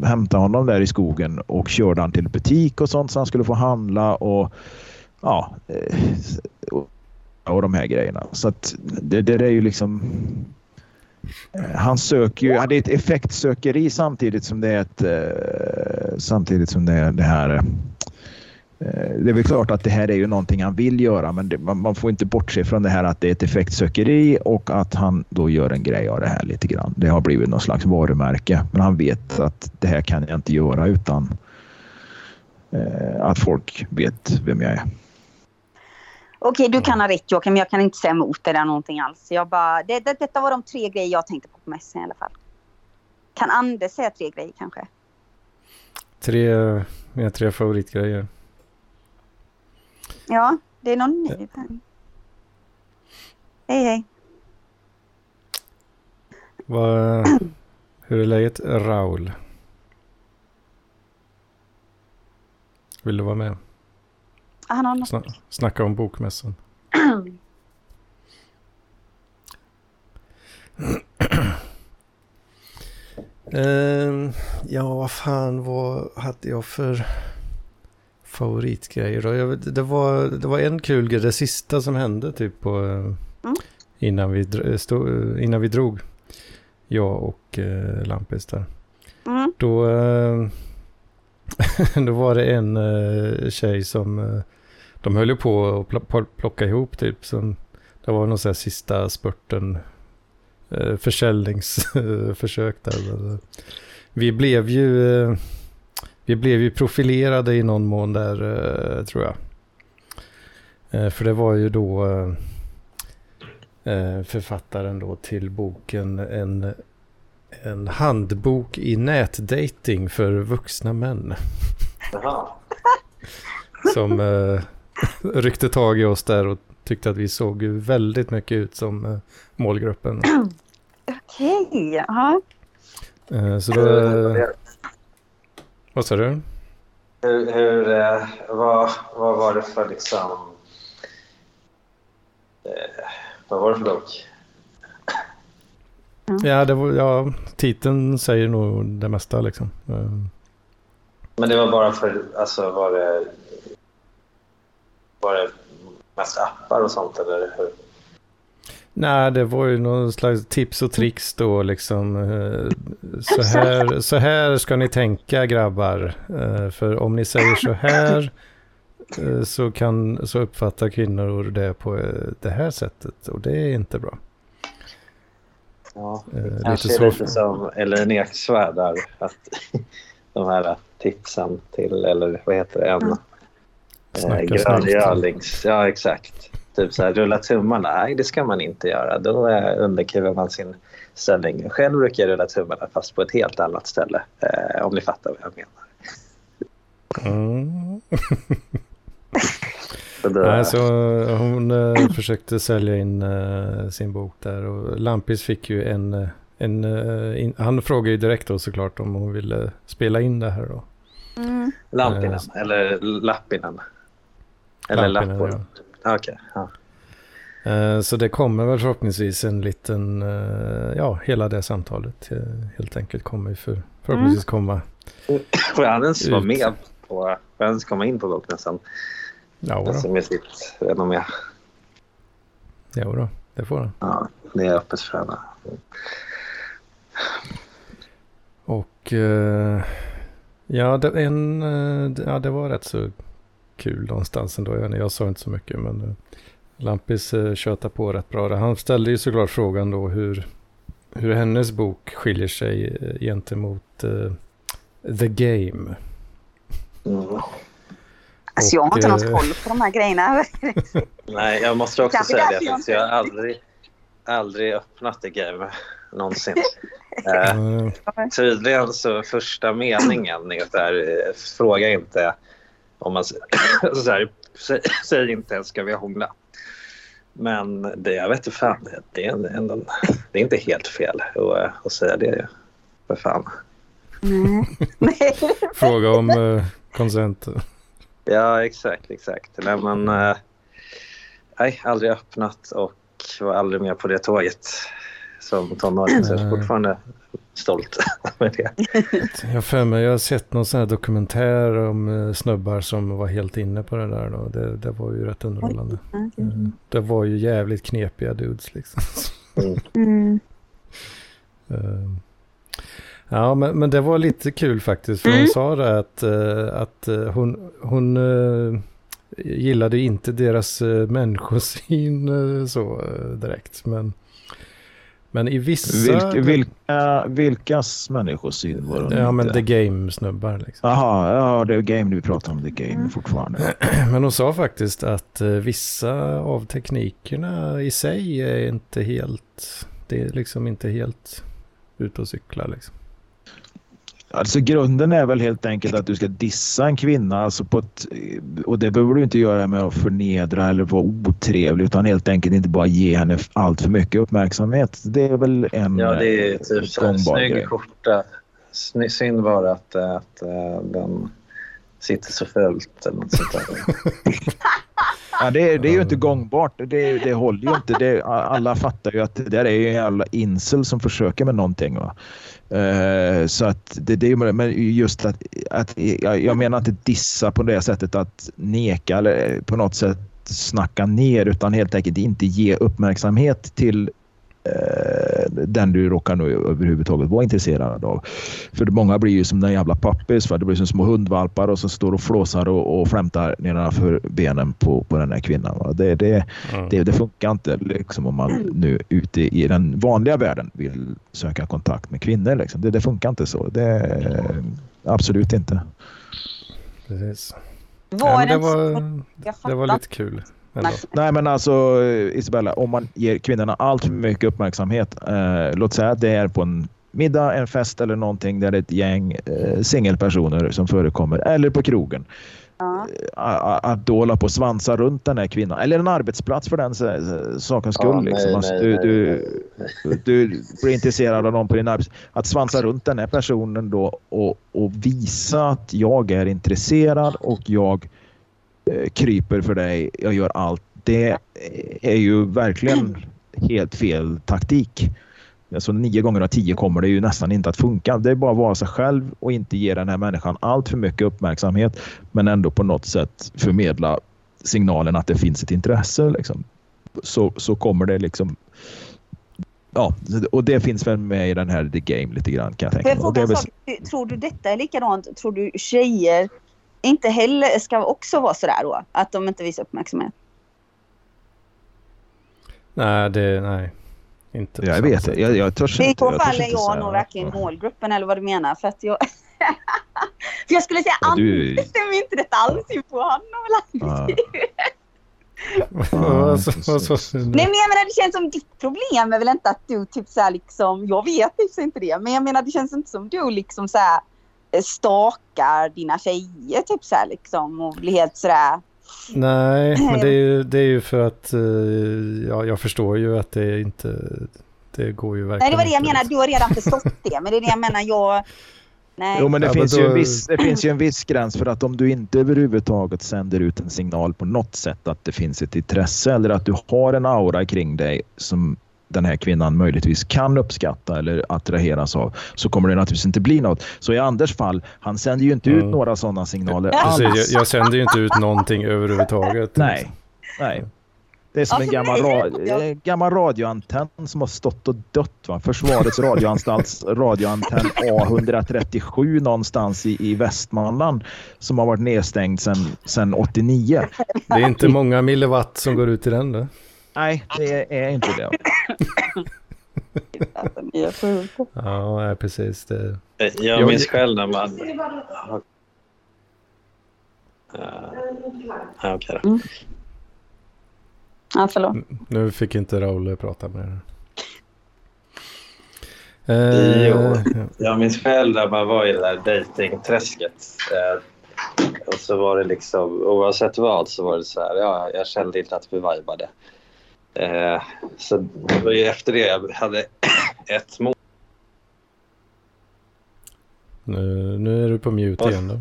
eh, hämtade honom där i skogen och körde han till butik och sånt så han skulle få handla och ja, eh, och, de här grejerna. Så att det, det är ju liksom eh, han söker ju, det är ett effektsökeri samtidigt som det är ett eh, samtidigt som det är det här eh, det är väl klart att det här är ju någonting han vill göra men det, man, får inte bortse från det här att det är ett effektsökeri och att han då gör en grej av det här lite grann. Det har blivit någon slags varumärke men han vet att det här kan jag inte göra utan eh, att folk vet vem jag är. Okej, du kan ha rätt Joakim, jag kan inte säga emot det där någonting alls. Jag bara, det, det, detta var de tre grejer jag tänkte på på mässan i alla fall. Kan Anders säga tre grejer kanske? Tre, mina tre favoritgrejer. Ja, det är någon ny. Hej hej. Vad, hur är läget Raul? Vill du vara med? Han har något. Sna- snacka om bokmässan. Ehm, ja, vad fan vad hade jag för favoritgrejer då? Jag vet, det, var, det var en kul grej, det sista som hände typ på, eh, Mm. innan, vi, dr- stå, eh, innan vi drog. Jag och eh, Lampis där. Mm. Då, eh, då var det en eh, tjej som, eh, de höll ju på att pl- pl- plocka ihop typ. Som, det var någon sån här sista spurten eh, försäljningsförsök där. Eh, Vi blev ju, eh, vi blev ju profilerade i någon mån där eh, tror jag. För det var ju då författaren då till boken en en handbok i nätdating för vuxna män. Som ryckte tag i oss där och tyckte att vi såg ju väldigt mycket ut som eh, målgruppen. Okej, jaha. Eh, så då... Vad sa du? Hur, hur, eh, vad, vad var det för liksom... Vad var det för bok? Ja, det var, ja, titeln säger nog det mesta liksom. Men det var bara för... Alltså var det... Var det mest appar och sånt eller hur? Nej, det var ju någon slags tips och tricks då liksom. eh, Så här, så här ska ni tänka grabbar. Eh, För om ni säger så här eh, så, kan, så uppfattar kvinnor det på det här sättet och det är inte bra. Ja, det lite kanske så. är lite som Ellen Eksvärd där. Att de här tipsen till, eller vad heter det? En, Eh, Snacka grön snällt. görlings. Ja, exakt. Typ så här, rulla tummarna. Nej, det ska man inte göra. Då eh, underkuvar man sin ställning. Själv brukar jag rulla tummarna fast på ett helt annat ställe. Eh, om ni fattar vad jag menar. Mm. Så då, Nej, så hon eh, försökte sälja in eh, sin bok där och Lampis fick ju en, eh, en eh, in, han frågade ju direkt då såklart om hon ville spela in det här då. Mm. Lampinen, eh, eller Lappinen. Eller Lampinen, Lappor. Okej. ja. Eh, Så det kommer väl förhoppningsvis en liten, eh, ja hela det samtalet eh, helt enkelt kommer för, förhoppningsvis komma. Får jag ens vara med på... Får jag ens komma in på bokmässan? Ja, Alltså då, med sitt renommé. ja då. det får han. Ja, det är öppet för henne. Och ja, det, en, ja, det var rätt så kul någonstans ändå. Jag, jag sa inte så mycket men eh, Lampis eh, tjötade på rätt bra. Han ställde ju såklart frågan då hur, hur hennes bok skiljer sig eh, gentemot eh, The Game. Mm. Alltså jag har inte eh, koll på de här grejerna. Nej, jag måste också säga det. jag För jag har aldrig, aldrig öppnat det game någonsin. Eh, tydligen så första meningen är eh, fråga inte om man så här, säg, säg inte ens ska vi hångla. Men det, jag vet inte fan, det, det, är, ändå, det är inte helt fel att, att säga det. ju. För fan. Nej. Nej. fråga om eh, konsent. Ja, exakt, exakt. Nej, men, eh, nej, aldrig öppnat och var aldrig med på det tåget som tonåring. Så jag fortfarande stolt över det. Jag för mig, jag har sett någon sån här dokumentär om eh, snubbar som var helt inne på det där. Då. Det, det var ju rätt underhållande. Mm. Det var ju jävligt knepiga dudes liksom. Mm. Eh, Ja, men, men det var lite kul faktiskt. För hon Mm. sa det att, eh, att eh, hon, hon gillade inte deras människosyn så direkt. Men, men i vissa... Vilka, vilka, vilkas människosyn var det? Ja, men inte? the game-snubbar liksom. Jaha, ja det är game vi pratar om. The game fortfarande. Men hon sa faktiskt att eh, vissa av teknikerna i sig är inte helt... Det är liksom inte helt ute och cykla liksom. Alltså grunden är väl helt enkelt att du ska dissa en kvinna. Alltså på ett, och det behöver du inte göra med att förnedra eller vara otrevlig utan helt enkelt inte bara ge henne allt för mycket uppmärksamhet. Det är väl en Ja, det är typ så grej. snygg skjorta. Synd bara att, att eh, den sitter så fult eller något sånt där. Ja, det, är- det är ju inte gångbart. Det, det håller ju inte. Det, alla fattar ju att det där är ju en jävla insel som försöker med någonting. Va? Uh, så att det, det är men just att, att jag, jag menar inte dissa på det sättet att neka eller på något sätt snacka ner utan helt enkelt inte ge uppmärksamhet till den du råkar nu överhuvudtaget vara intresserad av. För många blir ju som den jävla pappis. Det blir som små hundvalpar och så står och flåsar och, och flämtar nedanför benen på, på den här kvinnan. Va? Det, det, Mm. det, det funkar inte liksom, om man nu ute i den vanliga världen vill söka kontakt med kvinnor. Liksom. Det, det funkar inte så. Det, absolut inte. Precis. Men det, var, det var lite kul. Nej men alltså Isabella, om man ger kvinnorna allt för mycket uppmärksamhet. Eh, låt säga att det är på en middag, en fest eller någonting där det är ett gäng eh, singelpersoner som förekommer. Eller på krogen. Ja. A- Att då hålla på och svansa runt den här kvinnan. Eller en arbetsplats för den sa- sakens skull. Ja, nej, liksom. alltså, nej, du, nej, du, du blir intresserad av någon på din arbetsplats. Att svansa runt den här personen då och, och visa att jag är intresserad och jag eh, kryper för dig. Jag gör allt. Det är ju verkligen helt fel taktik. Alltså nio gånger av tio kommer det ju nästan inte att funka. Det är bara att vara sig själv och inte ge den här människan allt för mycket uppmärksamhet men ändå på något sätt förmedla signalen att det finns ett intresse. Liksom. Så, så kommer det liksom... Ja, och det finns väl med i den här The Game lite grann kan jag tänka mig. Väl? Tror du detta är likadant? Tror du tjejer inte heller ska också vara sådär då? Att de inte visar uppmärksamhet? Nej, det, nej. Inte jag vet det. Jag, jag törs I inte. så jag törs fall är jag nog verkligen målgruppen eller vad du menar. För att jag... för jag skulle säga Ja, du- Anders stämmer inte detta alls in på. Har väl Ja. så- så- Nej men jag menar det känns som ditt problem är väl inte att du typ såhär liksom, jag vet så inte det, men jag menar det känns inte som du liksom såhär eh, stakar dina tjejer typ såhär liksom och blir helt sådär. Nej, men det är ju, det är ju för att eh, ja, jag förstår ju att det inte... Det går ju verkligen Nej det var det jag liksom. du har redan förstått det, men det är det jag menar, jag... Nej. Jo, men det, Ja, men finns då- ju en viss, det finns ju en viss gräns för att om du inte överhuvudtaget sänder ut en signal på något sätt att det finns ett intresse eller att du har en aura kring dig som den här kvinnan möjligtvis kan uppskatta eller attraheras av så kommer det naturligtvis inte bli något. Så i Anders fall, han sänder ju inte ut Mm. några sådana signaler Precis, jag, jag sänder ju inte ut någonting överhuvudtaget. Nej, nej. Det är som Ja, en gammal, ra- gammal radioantenn som har stått och dött. Va? Försvarets radioanstalts radioantenn A137 någonstans i, i Västmanland som har varit nedstängd sedan sedan 89. Det är inte många milliwatt som går ut i den. Då. Nej, det är inte det. Ja, precis. Det... Jag minns själv när man... Uh, ja, okej då. Ja, förlåt. Nu fick inte Raoul prata med Jo. Eh, Jag minns själv när man var i det där dejtingträsket. Eh, och så var det liksom, oavsett vad så var det så här, ja, jag kände inte att vi vibade. Eh, så det var ju efter det jag hade ett mål. nu, nu är du på mute igen då.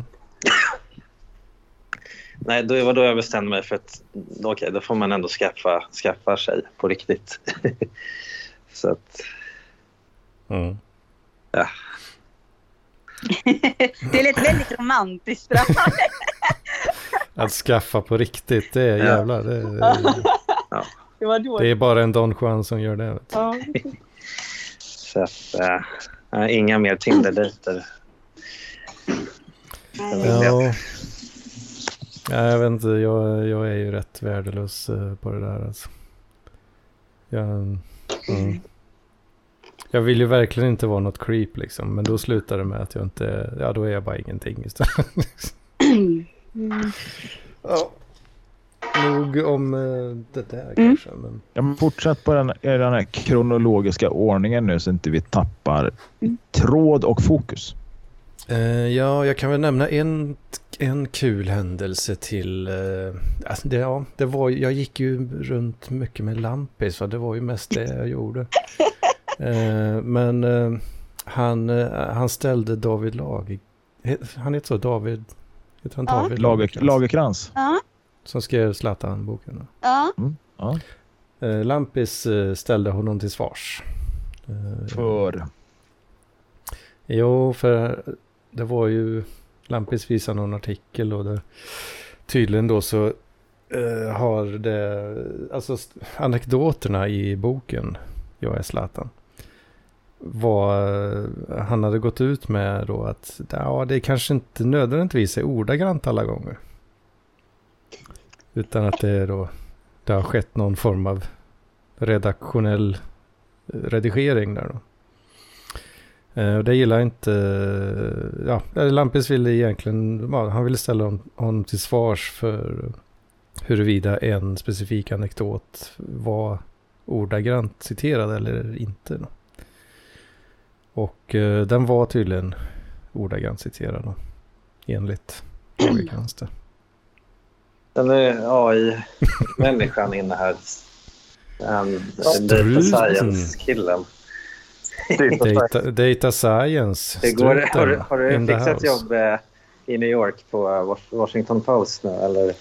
Nej, det var då jag bestämde mig för att okej, då får man ändå skaffa, skaffa sig på riktigt. så att, Mm. Det lät väldigt romantiskt. bra. Att skaffa på riktigt, det är Ja. jävlar. Det, det, Det var då. det är bara en Don Juan som gör det. vet du. Ja. så att eh, inga mer Tinder-dejter. Ja. Ja, jag vet inte, jag, jag är ju rätt värdelös eh, på det där alltså. Jag, mm. jag vill ju verkligen inte vara något creep liksom, men då slutar det med att jag inte, ja då är jag bara ingenting istället. Mm. ja. Nog om eh, det där Mm. kanske, men Ja, men fortsätt på den, i den här kronologiska ordningen nu så inte vi tappar tråd och fokus. Eh, ja, jag kan väl nämna en, en kul händelse till. eh, alltså det, ja, det var, jag gick ju runt mycket med lampis, så det var ju mest det jag gjorde. Eh, men eh, han, eh, han ställde David Lag... Han heter så, David... Heter han Ja. David Lager, Lagercrantz? Lagerkrans. Ja, Som skrev Zlatan-boken. ja. Ja. Eh, Lampis eh, ställde honom till svars. Eh, För... Jo, för det var ju Lampis visade någon artikel och det, tydligen då så har det, alltså anekdoterna i boken Jag är Zlatan var, han hade gått ut med då att ja, det kanske inte nödvändigtvis är ordagrant alla gånger. Utan att det är då, det har skett någon form av redaktionell eh, redigering där då. Eh, och det gillar inte, eh, ja, Lampis ville egentligen, han ville ställa honom till svars för huruvida en specifik anekdot var ordagrant citerad eller inte. Då. Och eh, den var tydligen ordagrant citerad då, enligt Lagercrantz. det. Den är AI-människan inne här. Um, data science-killen. Data, data science. Det går, har, du- har du fixat jobb eh, i New York på eh, Was- Washington Post nu? Eller?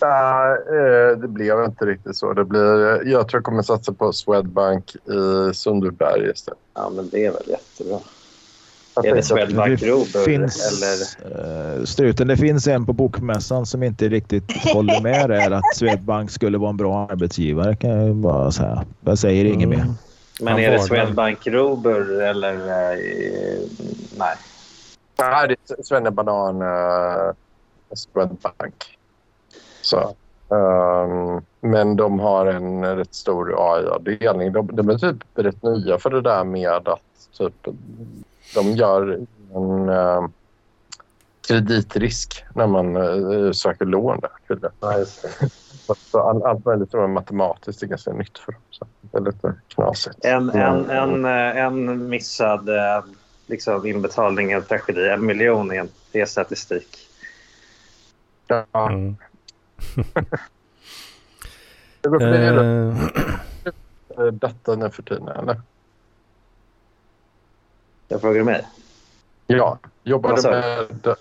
Nej, eh, det blev inte riktigt så. Det blir, jag tror jag kommer satsa på Swedbank i Sundbyberg istället. Ja, men det är väl jättebra. Är det Swedbank Robur? finns, Eller? eh, struten, det finns en på bokmässan som inte riktigt håller med där att Swedbank skulle vara en bra arbetsgivare kan jag bara säga. Jag säger inget Mm. mer. Men Han är det. Swedbank Robur eller? eh, nej. Nej, det är Svennebanan uh, Swedbank. Så, ehm, men de har en rätt stor AI-avdelning. De, de är typ rätt nya för det där med att typ, de gör en eh, kreditrisk när man eh, söker lån där. tydligen. Så all, allt möjligt som är matematiskt är ganska nytt för dem. Så det är lite knasigt. En, en, en, eh, en missad liksom, inbetalning är en tragedi. En miljon är, en, det är statistik. Ja, Mm. det det Eh, uh, detta nu för tiden, eller? Jag frågar mig. Ja. Jobbar du med,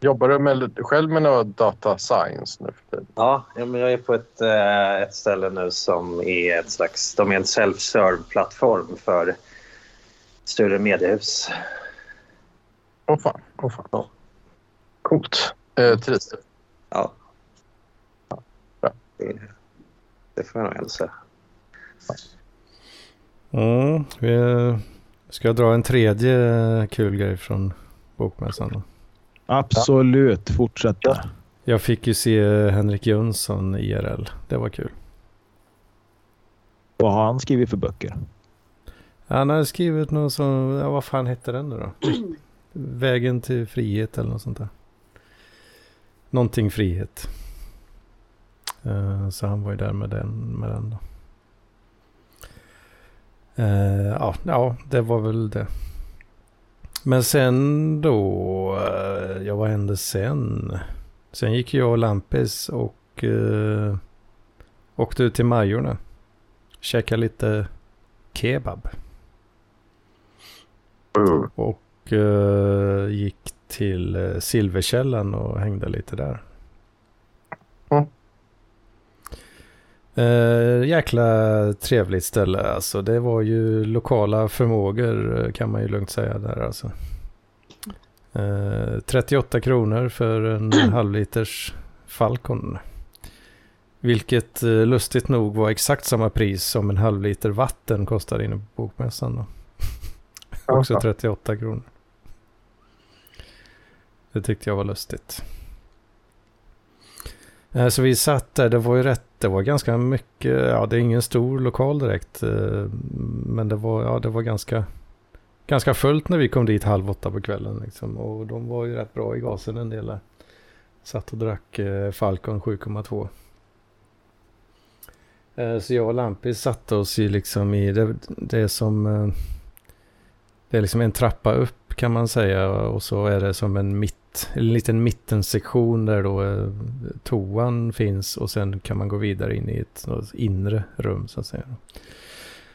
jobbar du med, själv med något data science nu för tiden? Ja, ja, men jag är på ett, eh, ett ställe nu som är ett slags... De är en self-serve-plattform för större mediehus. Åh fan. Åh fan. Coolt. Eh, trivs du? Ja. Bra. Det Det får jag nog säga. Mm, vi ska jag dra en tredje kul grej från bokmässan. Då? Absolut, fortsätta. Jag fick ju se Henrik Jönsson IRL. Det var kul. Vad har han skrivit för böcker? Han har skrivit något som, ja, vad fan hette den nu då? Vägen till frihet eller något sånt där. Någonting frihet. Uh, så han var ju där med den. Med den då. Uh, ja, ja, det var väl det. Men sen då, uh, ja vad hände sen? Sen gick jag och Lampis och uh, åkte ut till Majorna. Käkade lite kebab. Mm. Och gick till Silverkällan och hängde lite där. Uh, jäkla trevligt ställe alltså. Det var ju lokala förmågor kan man ju lugnt säga där alltså. Uh, 38 kronor för en halvliters Falcon. Vilket uh, lustigt nog var exakt samma pris som en halvliter vatten kostade inne på bokmässan. Då. Också 38 kronor. Det tyckte jag var lustigt. Eh, Så vi satt där, det var ju rätt, det var ganska mycket, ja det är ingen stor lokal direkt. Eh, men det var, ja det var ganska, ganska fullt när vi kom dit halv åtta på kvällen liksom. Och de var ju rätt bra i gasen en del där. Satt och drack eh, Falcon 7,2. Eh, så jag och Lampis satte oss ju liksom i, det, det som, det är liksom en trappa upp kan man säga och så är det som en mitt, en liten mittensektion där då eh, toan finns och sen kan man gå vidare in i ett något inre rum så att säga.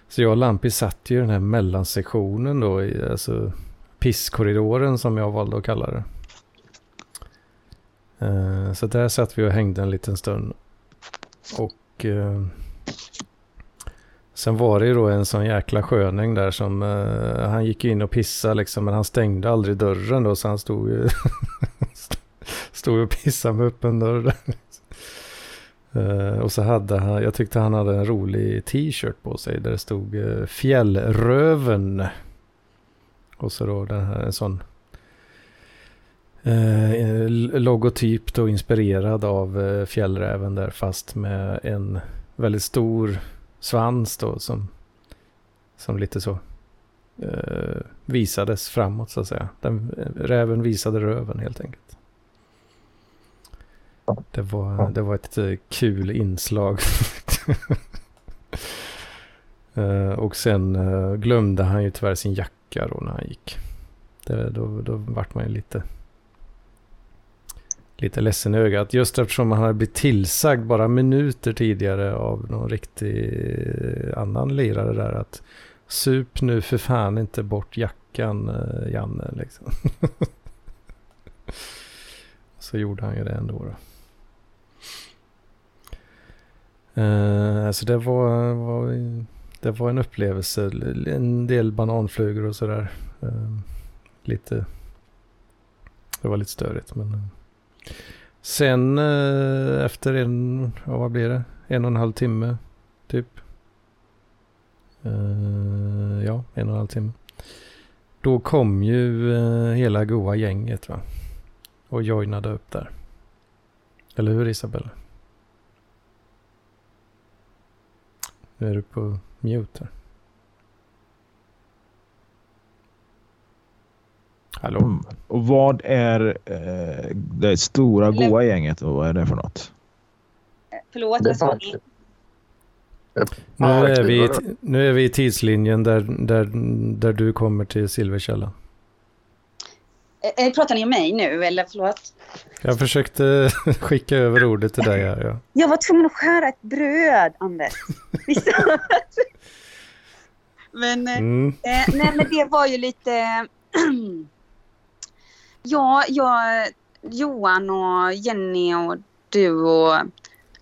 Så jag och Lampi satt ju i den här mellansektionen då, i, alltså pisskorridoren som jag valde att kalla det. Eh, så där satt vi och hängde en liten stund. Och eh, sen var det ju då en sån jäkla sköning där som, uh, han gick in och pissade liksom, men han stängde aldrig dörren då, så han stod ju stod och pissade med öppen dörr uh, och så hade han, jag tyckte han hade en rolig t-shirt på sig där det stod uh, Fjällröven. Och så då den här, en sån uh, logotyp då inspirerad av uh, fjällräven där fast med en väldigt stor svans då som, som lite så eh, visades framåt så att säga. Den, räven visade röven helt enkelt. Det var, det var ett eh, kul inslag. Eh, och sen eh, glömde han ju tyvärr sin jacka då när han gick. Det, då, då vart man ju lite, lite ledsen i ögat. Just eftersom han hade blivit tillsagd bara minuter tidigare av någon riktig eh, annan lirare där att sup nu för fan inte bort jackan eh, Janne liksom. Så gjorde han ju det ändå då. Uh, så det var, var, det var en upplevelse. En del bananflugor och sådär. Uh, lite. Det var lite störigt men. Sen eh, efter en, ja, vad blir det? En och en halv timme typ. Eh, ja, en och en halv timme. Då kom ju eh, hela goa gänget va. Och joinade upp där. Eller hur Isabella? Nu är du på mute här. Hallå? Mm. Och vad är eh, det stora goa gänget och vad är det för något? Förlåt, vad sa ni? Nu är, vi, nu är vi i tidslinjen där, där, där du kommer till Silverkällan. Eh, eh, Pratar ni om mig nu eller förlåt? Jag försökte skicka över ordet till dig här. Ja. Jag var tvungen att skära ett bröd, Anders. Men, eh, Mm. eh, nej, men det var ju lite... ja, jag, Johan och Jenny och du och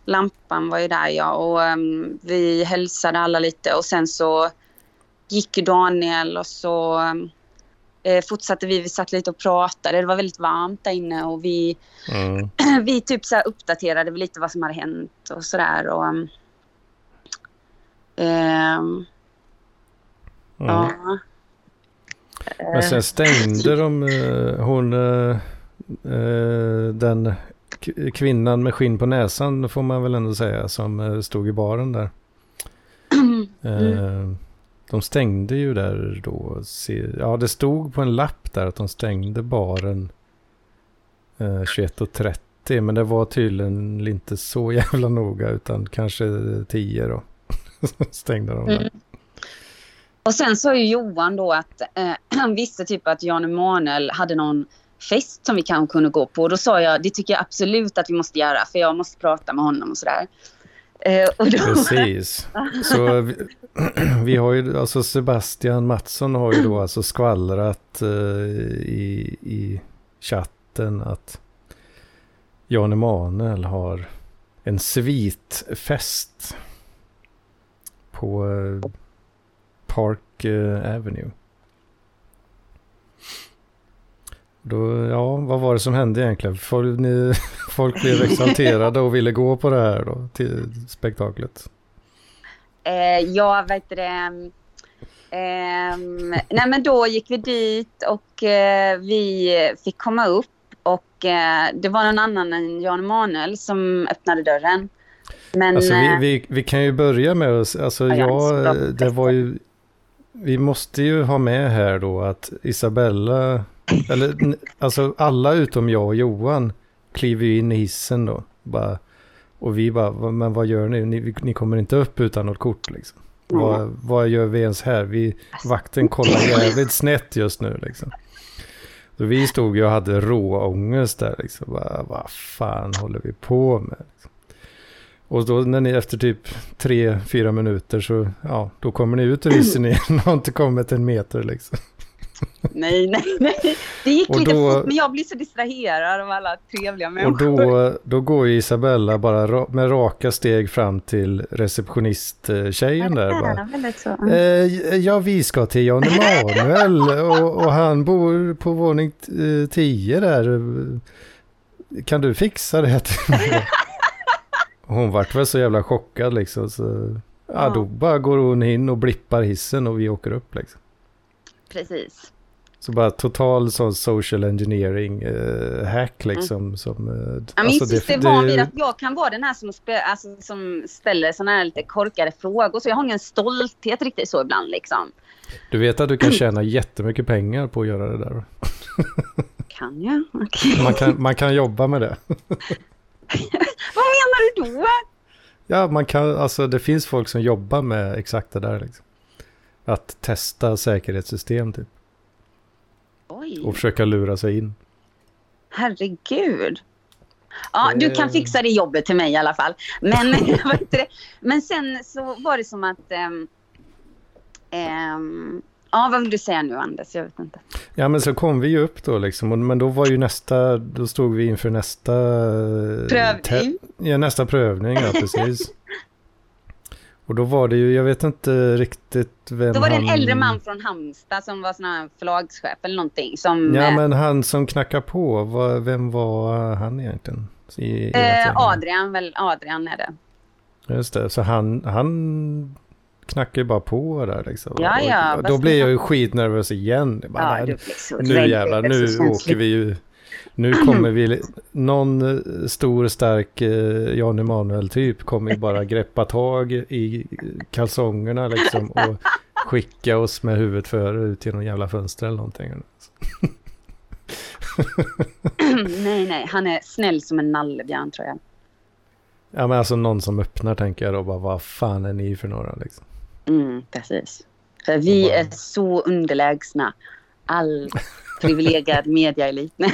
Lampan var ju där ja och ehm, vi hälsade alla lite och sen så gick ju Daniel och så eh, fortsatte vi, vi satt lite och pratade. Det var väldigt varmt där inne och vi Mm. vi typ så uppdaterade lite vad som hade hänt och sådär. Och, um, Ehm, Mm. Ja. Men sen stängde de eh, hon, eh, eh, den kvinnan med skinn på näsan får man väl ändå säga som eh, stod i baren där. Eh, de stängde ju där då. Ja, det stod på en lapp där att de stängde baren eh, 21.30. Men det var tydligen inte så jävla noga utan kanske 10 då. stängde de där. Mm. Och sen sa ju Johan då att eh, han visste typ att Jan Emanuel hade någon fest som vi kanske kunde gå på. Och då sa jag, det tycker jag absolut att vi måste göra för jag måste prata med honom och sådär. Eh, och då, Precis. Så vi, vi har ju, alltså Sebastian Mattsson har ju då alltså skvallrat eh, i, i chatten att Jan Emanuel har en svitfest på eh, Park eh, Avenue. Då, ja, vad var det som hände egentligen? Folk, ni, folk blev exalterade och ville gå på det här då, till spektaklet. eh, ja, vad heter det? ehm, nej men då gick vi dit och eh, vi fick komma upp och eh, det var någon annan än Jan Emanuel som öppnade dörren. Men Alltså vi, eh, vi, vi kan ju börja med oss, alltså Ja, jag, ja, det var ju, vi måste ju ha med här då att Isabella, eller alltså alla utom jag och Johan kliver ju in i hissen då. Bara, och vi bara, "Va- men vad gör ni? ni? Ni kommer inte upp utan något kort liksom. Vad, vad gör vi ens här? Vi, vakten kollar jävligt snett just nu liksom. Så vi stod ju och hade råångest där liksom. Bara, vad fan håller vi på med? Liksom. Och då när ni efter typ tre, fyra minuter så, ja, då kommer ni ut ur hissen igen och har inte kommit en meter liksom. nej, nej, nej. Det gick Och lite då- fort men jag blev så distraherad av alla trevliga Och människor. då, då går ju Isabella bara ra- med raka steg fram till receptionisttjejen där. Bara. Ja, väldigt så. Eh, ja, vi ska till Jan Emanuel och, och han bor på våning 10 där. Kan du fixa det till mig? Hon vart väl så jävla chockad liksom. Så, ja, Ja. då bara går hon in och blippar hissen och vi åker upp liksom. Precis. Så bara total sån social engineering eh, hack liksom. Som, eh, Ja, min alltså, det- syster är van vid att jag kan vara den här som, spe, alltså, som ställer såna här lite korkade frågor. Så jag har ingen stolthet riktigt så ibland liksom. Du vet att du kan tjäna jättemycket pengar på att göra det där. Kan jag? Okej. Man kan, man kan jobba med det. Vad menar du då? Ja, man kan, alltså det finns folk som jobbar med exakt det där liksom. Att testa säkerhetssystem typ. Oj, Och försöka lura sig in. herregud. Ja, du kan fixa det jobbet till mig i alla fall. Men? Men sen så var det som att... ehm, ehm, ja, vad vill du säga nu Anders? Jag vet inte. Ja, men så kom vi ju upp då liksom. Men då var ju nästa, då stod vi inför nästa... eh, Prövning. Ja, nästa prövning, ja precis. Och då var det ju, jag vet inte riktigt vem Då var det en han... äldre man från Halmstad som var sån här förlagschef eller någonting. Som, Ja, eh, men han som knackar på, vad, vem var han egentligen? I, i eh? Adrian, väl, Adrian är det. Just det, så han, han knackar ju bara på där liksom. Ja, ja, Och då blir jag ju skitnervös igen. Jag Bara, Ja, nej, nu jävlar, nu åker vi ju. Nu kommer vi, någon eh, stor stark eh, Jan Emanuel typ kommer ju bara greppa tag i kalsongerna liksom och skicka oss med huvudet före ut genom jävla fönster eller någonting. nej, nej, han är snäll som en nallebjörn tror jag. Ja men alltså någon som öppnar tänker jag då bara vad fan är ni för några liksom. Mm, precis. För vi bara- är så underlägsna. All privilegierad mediaelit. Nej,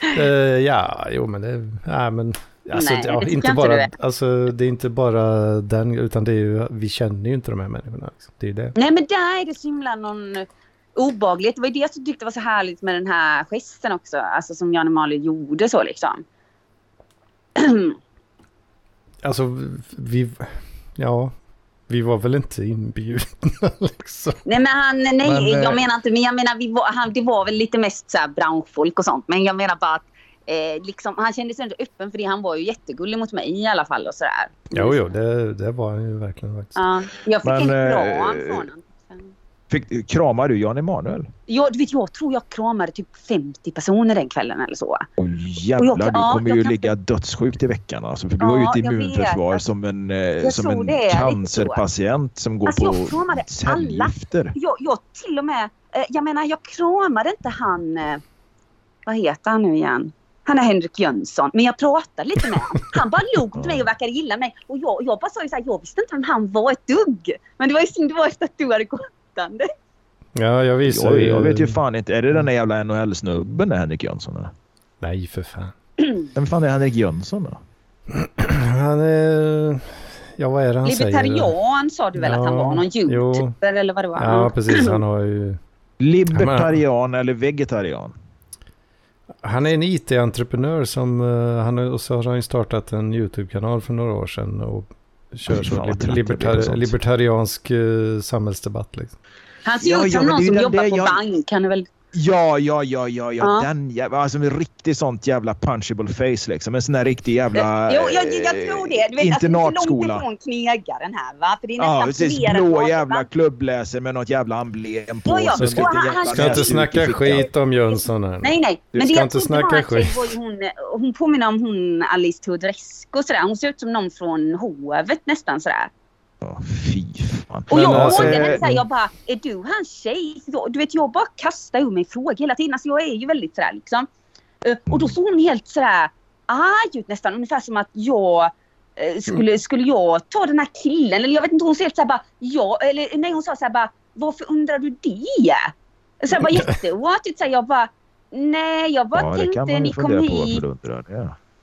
Eh, ja, jo men det, ja men alltså, Nej, ja, det inte jag bara, är. alltså det är inte bara den, utan det är ju, vi känner ju inte de här människorna. Liksom. Det är det. nej, men där är det så himla någon obagligt. Det var ju det som tyckte var så härligt med den här gesten också. Alltså som Jan Emanuel gjorde så liksom. Alltså vi, ja, vi var väl inte inbjudna liksom. Nej men han, nej Men, eh, jag menar inte, men jag menar vi var, han, det var väl lite mest så här branschfolk och sånt. Men jag menar bara att eh, liksom, han kände sig ändå öppen för det. Han var ju jättegullig mot mig i alla fall och sådär. Jo, jo, det, det var han ju verkligen faktiskt. Ja, jag fick Men, en eh, kram från honom. Fick, kramar du Jan Emanuel? Jag, du vet, jag tror jag kramade typ 50 personer den kvällen eller så. Och jävlar, jag- du ja, kommer jag ju kan- ligga dödssjukt i veckan alltså, för du Ja, har ju ett jag immunförsvar vet. som en, eh, Jag som en det cancerpatient som går Alltså, jag på kramade cellgifter. Jag, jag till och med, eh, jag menar jag kramade inte han, eh, vad heter han nu igen? Han är Henrik Jönsson. Men jag pratade lite med honom. Han bara log mot mig och verkade gilla mig. Och jag, jag bara sa ju så här, jag visste inte vem han var ett dugg. Men det var ju synd det var efter att du hade gått den. Ja, jag visar Jag, jag vet ju fan inte, är det den där jävla NHL-snubben där Henrik Jönsson? Eller? Nej, för fan. Vem fan är Henrik Jönsson då? Han är... Ja, vad är det han säger? Libertarian sa du väl att han Ja, var? Någon jo. youtuber eller vad det var? Ja, precis. Han har ju... Libertarian eller vegetarian? Han är en IT-entreprenör som... eh, han och så har han startat en YouTube-kanal för några år sedan och kör så fan, vad lib- trött jag blir på libertar, sånt. libertariansk uh, samhällsdebatt liksom. Han ser Ja, ut som någon som jobbar på jag- bank. Han är väl... Ja, ja, ja, ja, ja, Ja. den jävla, alltså en riktigt sånt jävla punchable face liksom. En sån där riktig jävla jo, jag, jag tror det. Du vet, alltså, långt internatskola. ifrån knegaren här va? För det är Ja, nästan precis. fler Blå jävla va? klubbläser med något jävla emblem på. Ja, ja. ska- han- jävla han- Ska inte snacka skit om Jönsson här. Nej, nej. Du Men det ska jag inte snacka skit. var hon, hon påminner om hon Alice Teodorescu och sådär. Hon ser ut som någon från hovet nästan sådär. Ja, fy fan. Och jag alltså, henne eh, såhär, jag bara, är du hans tjej? Du vet, jag bara kastar ur mig frågor hela tiden. Alltså jag är ju väldigt sådär liksom. Eh, Och då såg hon helt sådär arg ut nästan. Ungefär som att jag eh, skulle, skulle jag ta den här killen? Eller jag vet inte, hon ser helt såhär bara, ja, eller nej hon sa såhär bara, varför undrar du det? Så jag bara jätteoartigt jag bara, nej jag bara Ja, det tänkte kan man ni ju kom fundera på hit.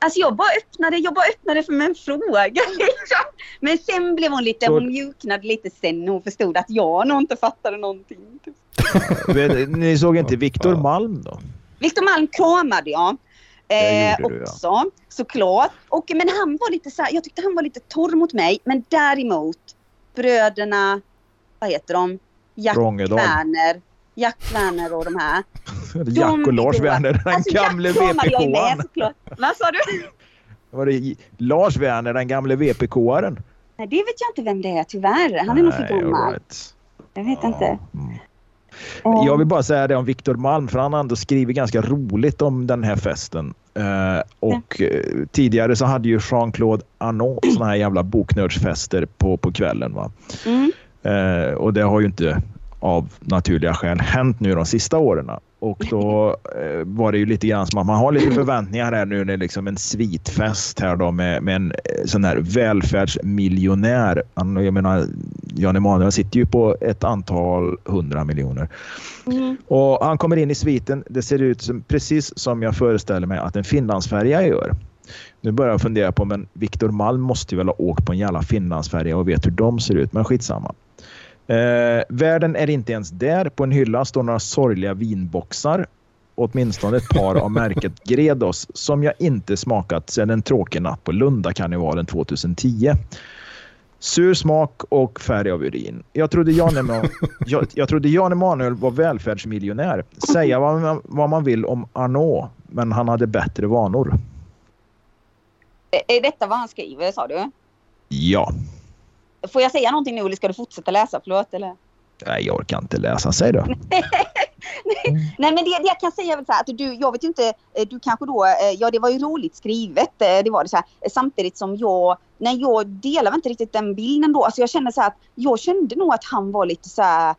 Alltså jag bara öppnade, jag bara öppnade för mig en fråga. Liksom. Men sen blev hon lite, Så- hon mjuknade lite sen när hon förstod att jag nog inte fattade någonting. Typ. Ni såg inte Viktor. Malm då? Viktor Malm kramade jag. Eh, gjorde du, ja. också, såklart. Och, men han var lite så här, jag tyckte han var lite torr mot mig. Men däremot bröderna, vad heter de? Jack. Werner. Jack Werner och de här. Jack och Lars Werner, den Alltså, gamle VPK-aren. Vad sa du? Var det Lars Werner, den gamle VPK-aren? Nej, det vet jag inte vem det är tyvärr. Han är nog för Nej, gammal. right. Jag vet Ja, inte. mm. Eh, Jag vill bara säga det om Viktor Malm, för han har ändå skrivit ganska roligt om den här festen. Eh, och eh, tidigare så hade ju Jean-Claude Arnault såna här jävla boknördsfester på, på kvällen. Va? Mm. Eh, och det har ju inte av naturliga skäl hänt nu de sista åren. Och då eh, var det ju lite grann som att man har lite förväntningar här nu. Det är liksom en svitfest här då med, med en eh, sån här välfärdsmiljonär. Jag menar, Jan Emanuel sitter ju på ett antal hundra miljoner. Mm. Och han kommer in i sviten. Det ser ut som, precis som jag föreställer mig att en Finlandsfärja gör. Nu börjar jag fundera på, men Viktor Malm måste ju väl ha åkt på en jävla Finlandsfärja och vet hur de ser ut, men skitsamma. Eh, världen är inte ens där. På en hylla står några sorgliga vinboxar. Åtminstone ett par av märket Gredos som jag inte smakat sedan en tråkig natt på Lundakarnevalen 2010. Sur smak och färg av urin. Jag trodde Jan, Ema- jag, jag trodde Jan Emanuel var välfärdsmiljonär. Säga vad man, vad man vill om Arnault, men han hade bättre vanor. Är detta vad han skriver sa du? Ja. Får jag säga någonting nu eller ska du fortsätta läsa? Förlåt eller? Nej, jag orkar inte läsa. Säg då. Nej men det, det jag kan säga är väl så här att du, jag vet ju inte, eh, du kanske då, eh, ja det var ju roligt skrivet, eh, det var det så här. Eh, Samtidigt som jag, nej jag delar inte riktigt den bilden då. Alltså jag kände så här att, jag kände nog att han var lite så här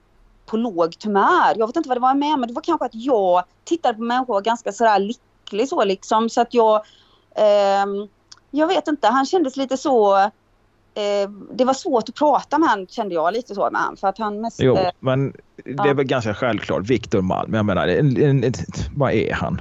på lågt humör. Jag vet inte vad det var med men det var kanske att jag tittade på människor ganska så här lycklig så liksom så att jag, ehm, jag vet inte, han kändes lite så eh, det var svårt att prata med han kände jag lite så med han för att han mest... Jo, eh, men det är Ja. väl ganska själklart. Viktor Malm, jag menar, en, en, en, vad är han?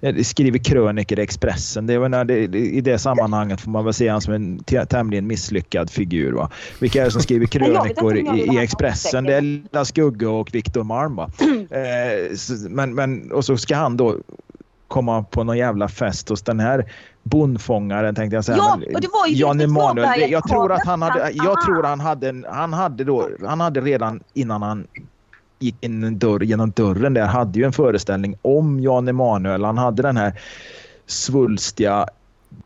Eh, Skriver krönikor i Expressen. Det är, när det, I det sammanhanget får man väl se han som en tämligen misslyckad figur. Va? Vilka är det som skriver krönikor i, i Expressen? Det är Lilla Skugge och Viktor Malm. Va? Eh, men, men, och så ska han då komma på någon jävla fest hos den här bondfångaren tänkte jag säga. Ja, Men och det var ju Jan Emanuel. det- Jag tror att han hade, jag Aha. tror han hade, en, han hade då, han hade redan innan han gick in dörr, genom dörren där, hade ju en föreställning om Jan Emanuel. Han hade den här svulstiga,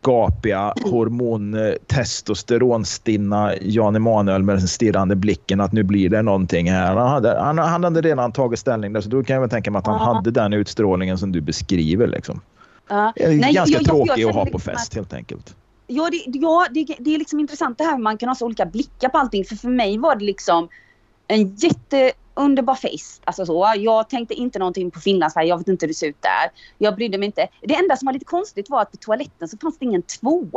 gapiga, hormon, testosteronstinna Jan Emanuel med den stirrande blicken att nu blir det någonting här. Han hade, han, han hade redan tagit ställning där så då kan jag väl tänka mig att han Ja. hade den utstrålningen som du beskriver. Liksom. Ja. Är Nej, Ganska jag- jag- tråkig jag att ha på liksom fest helt enkelt. Ja, det, ja det, det är liksom intressant det här man kan ha så olika blickar på allting. För för mig var det liksom en jätteunderbar fest. Alltså så. Jag tänkte inte någonting på Finlandsfärg. Jag vet inte hur det ser ut där. Jag brydde mig inte. Det enda som var lite konstigt var att på toaletten så fanns det ingen tvål.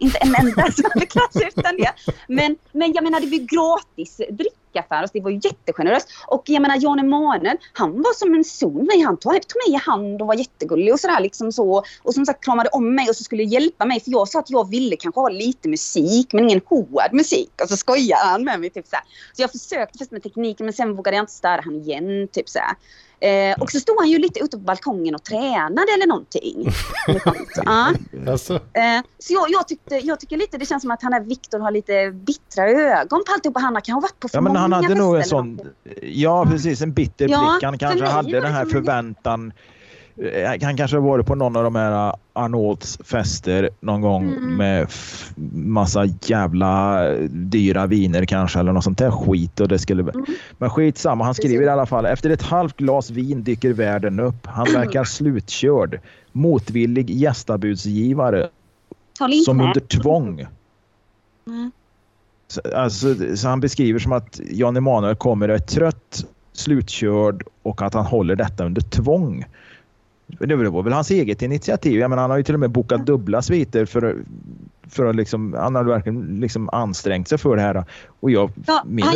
Inte en enda som hade klarat sig utan det. Men, men jag menar det var ju gratis dricka för oss. Det var ju jättegeneröst. Och jag menar Jan Emanuel, han var som en son mig. Han tog, tog mig i hand och var jättegullig och sådär liksom så. Och som sagt kramade om mig och så skulle hjälpa mig. För jag sa att jag ville kanske ha lite musik men ingen hård musik. Och så skojade han med mig typ så här. Så jag försökte först med tekniken men sen vågade jag inte störa han igen. Typ så här. Eh, och så stod han ju lite ute på balkongen och tränade eller någonting. ja. Alltså, Eh, så jag, jag, tyckte, jag tycker lite det känns som att han är Viktor har lite bittra ögon på alltihopa. Han har kanske varit på för Ja, men många han hade nog en sån, ja precis, en bitter Ja, blick. Han kanske hade den det här som en- förväntan. Eh, Han kanske har varit på någon av de här Arnolds fester någon gång Mm. med massa jävla dyra viner kanske eller något sånt där skit. Och det skulle... Mm. Men skitsamma, han skriver i alla fall efter ett halvt glas vin dyker världen upp. Han verkar slutkörd. Motvillig gästabudsgivare som under tvång. Mm. Så, alltså, så han beskriver som att Jan Emanuel kommer och är trött, slutkörd och att han håller detta under tvång. Det var väl hans eget initiativ. Jag menar, han har ju till och med bokat dubbla sviter för, för att liksom, han har verkligen liksom ansträngt sig för det här. Och jag, Ja, min,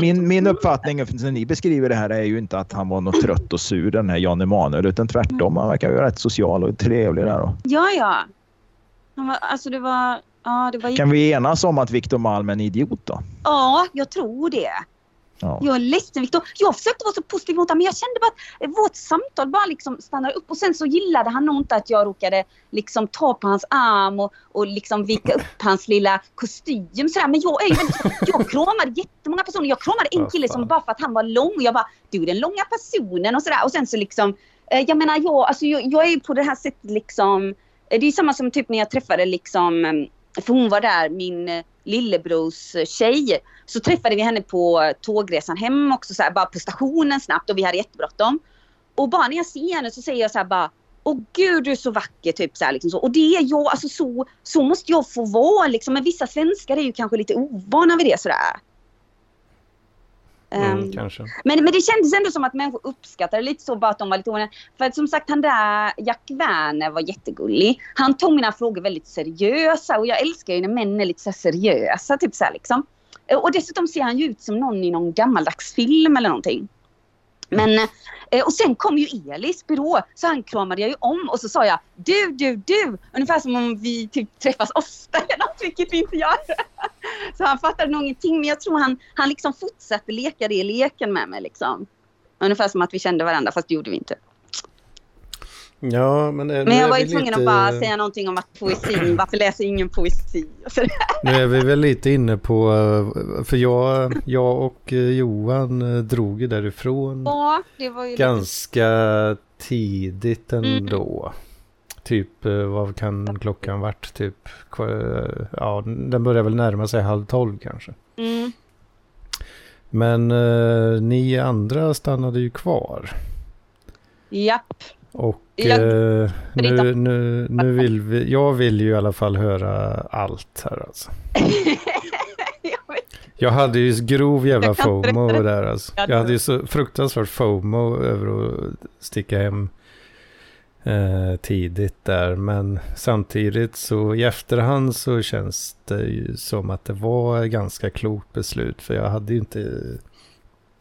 min, min uppfattning när ni beskriver det här är ju inte att han var något trött och sur den här Jan Emanuel utan tvärtom. Han verkar ju rätt social och trevlig där. Då. Ja, ja. Han var, alltså det var... Ja, det var... Kan vi enas om att Victor Malm är en idiot då? Ja, jag tror det. Ja. Jag är ledsen Viktor. Jag försökte vara så positiv mot honom men jag kände bara att vårt samtal bara liksom stannade upp och sen så gillade han nog inte att jag råkade liksom ta på hans arm och, och liksom vika upp hans lilla kostym sådär. Men jag är ju väldigt, jag kramade jättemånga personer. Jag kramade en kille som bara för att han var lång och jag bara du är den långa personen och sådär och sen så liksom eh, jag menar jag, alltså jag, jag är på det här sättet liksom eh, det är samma som typ när jag träffade liksom eh, för hon var där, min lillebrors eh, tjej. Så träffade vi henne på tågresan hem också, så här, bara på stationen snabbt och vi hade jättebråttom. Och bara när jag ser henne så säger jag så här bara Åh gud du är så vacker typ så här, liksom så. Och det är jag, alltså så, så måste jag få vara liksom. Men vissa svenskar är ju kanske lite ovana vid det sådär mm, Ehm, kanske. men, men det kändes ändå som att människor uppskattade lite så bara att de var lite ovana. För att som sagt han där Jack Werner var jättegullig. Han tog mina frågor väldigt seriösa och jag älskar ju när män är lite så seriösa. Typ så här, liksom. Och dessutom ser han ju ut som någon i någon gammaldags film eller någonting. Men, eh, och sen kom ju Elis byrå, så han kramade jag ju om och så sa jag du, du, du. Ungefär som om vi typ träffas ofta eller något, vilket vi inte gör. Så han fattade nog ingenting, men jag tror han, han liksom fortsatte leka det leken med mig. Liksom. Ungefär som att vi kände varandra, fast det gjorde vi inte. Ja, men, eh, Men jag var ju tvungen lite, att bara säga någonting om att poesin, varför läser ingen poesi? Nu är vi väl lite inne på, eh, för jag, jag och eh, Johan drog ju därifrån Ja, ju lite... ganska tidigt ändå. Typ, eh, vad kan klockan varit? Typ, ja, den börjar väl närma sig halv tolv kanske. Mm. Men eh, ni andra stannade ju kvar. Japp. Och Jag- eh, nu, nu, nu vill vi, jag vill ju i alla fall höra allt här alltså. Jag hade ju grov jävla FOMO där alltså. Jag hade ju så fruktansvärt FOMO över att sticka hem eh, tidigt där. Men samtidigt så i efterhand så känns det ju som att det var ett ganska klokt beslut. För jag hade ju inte,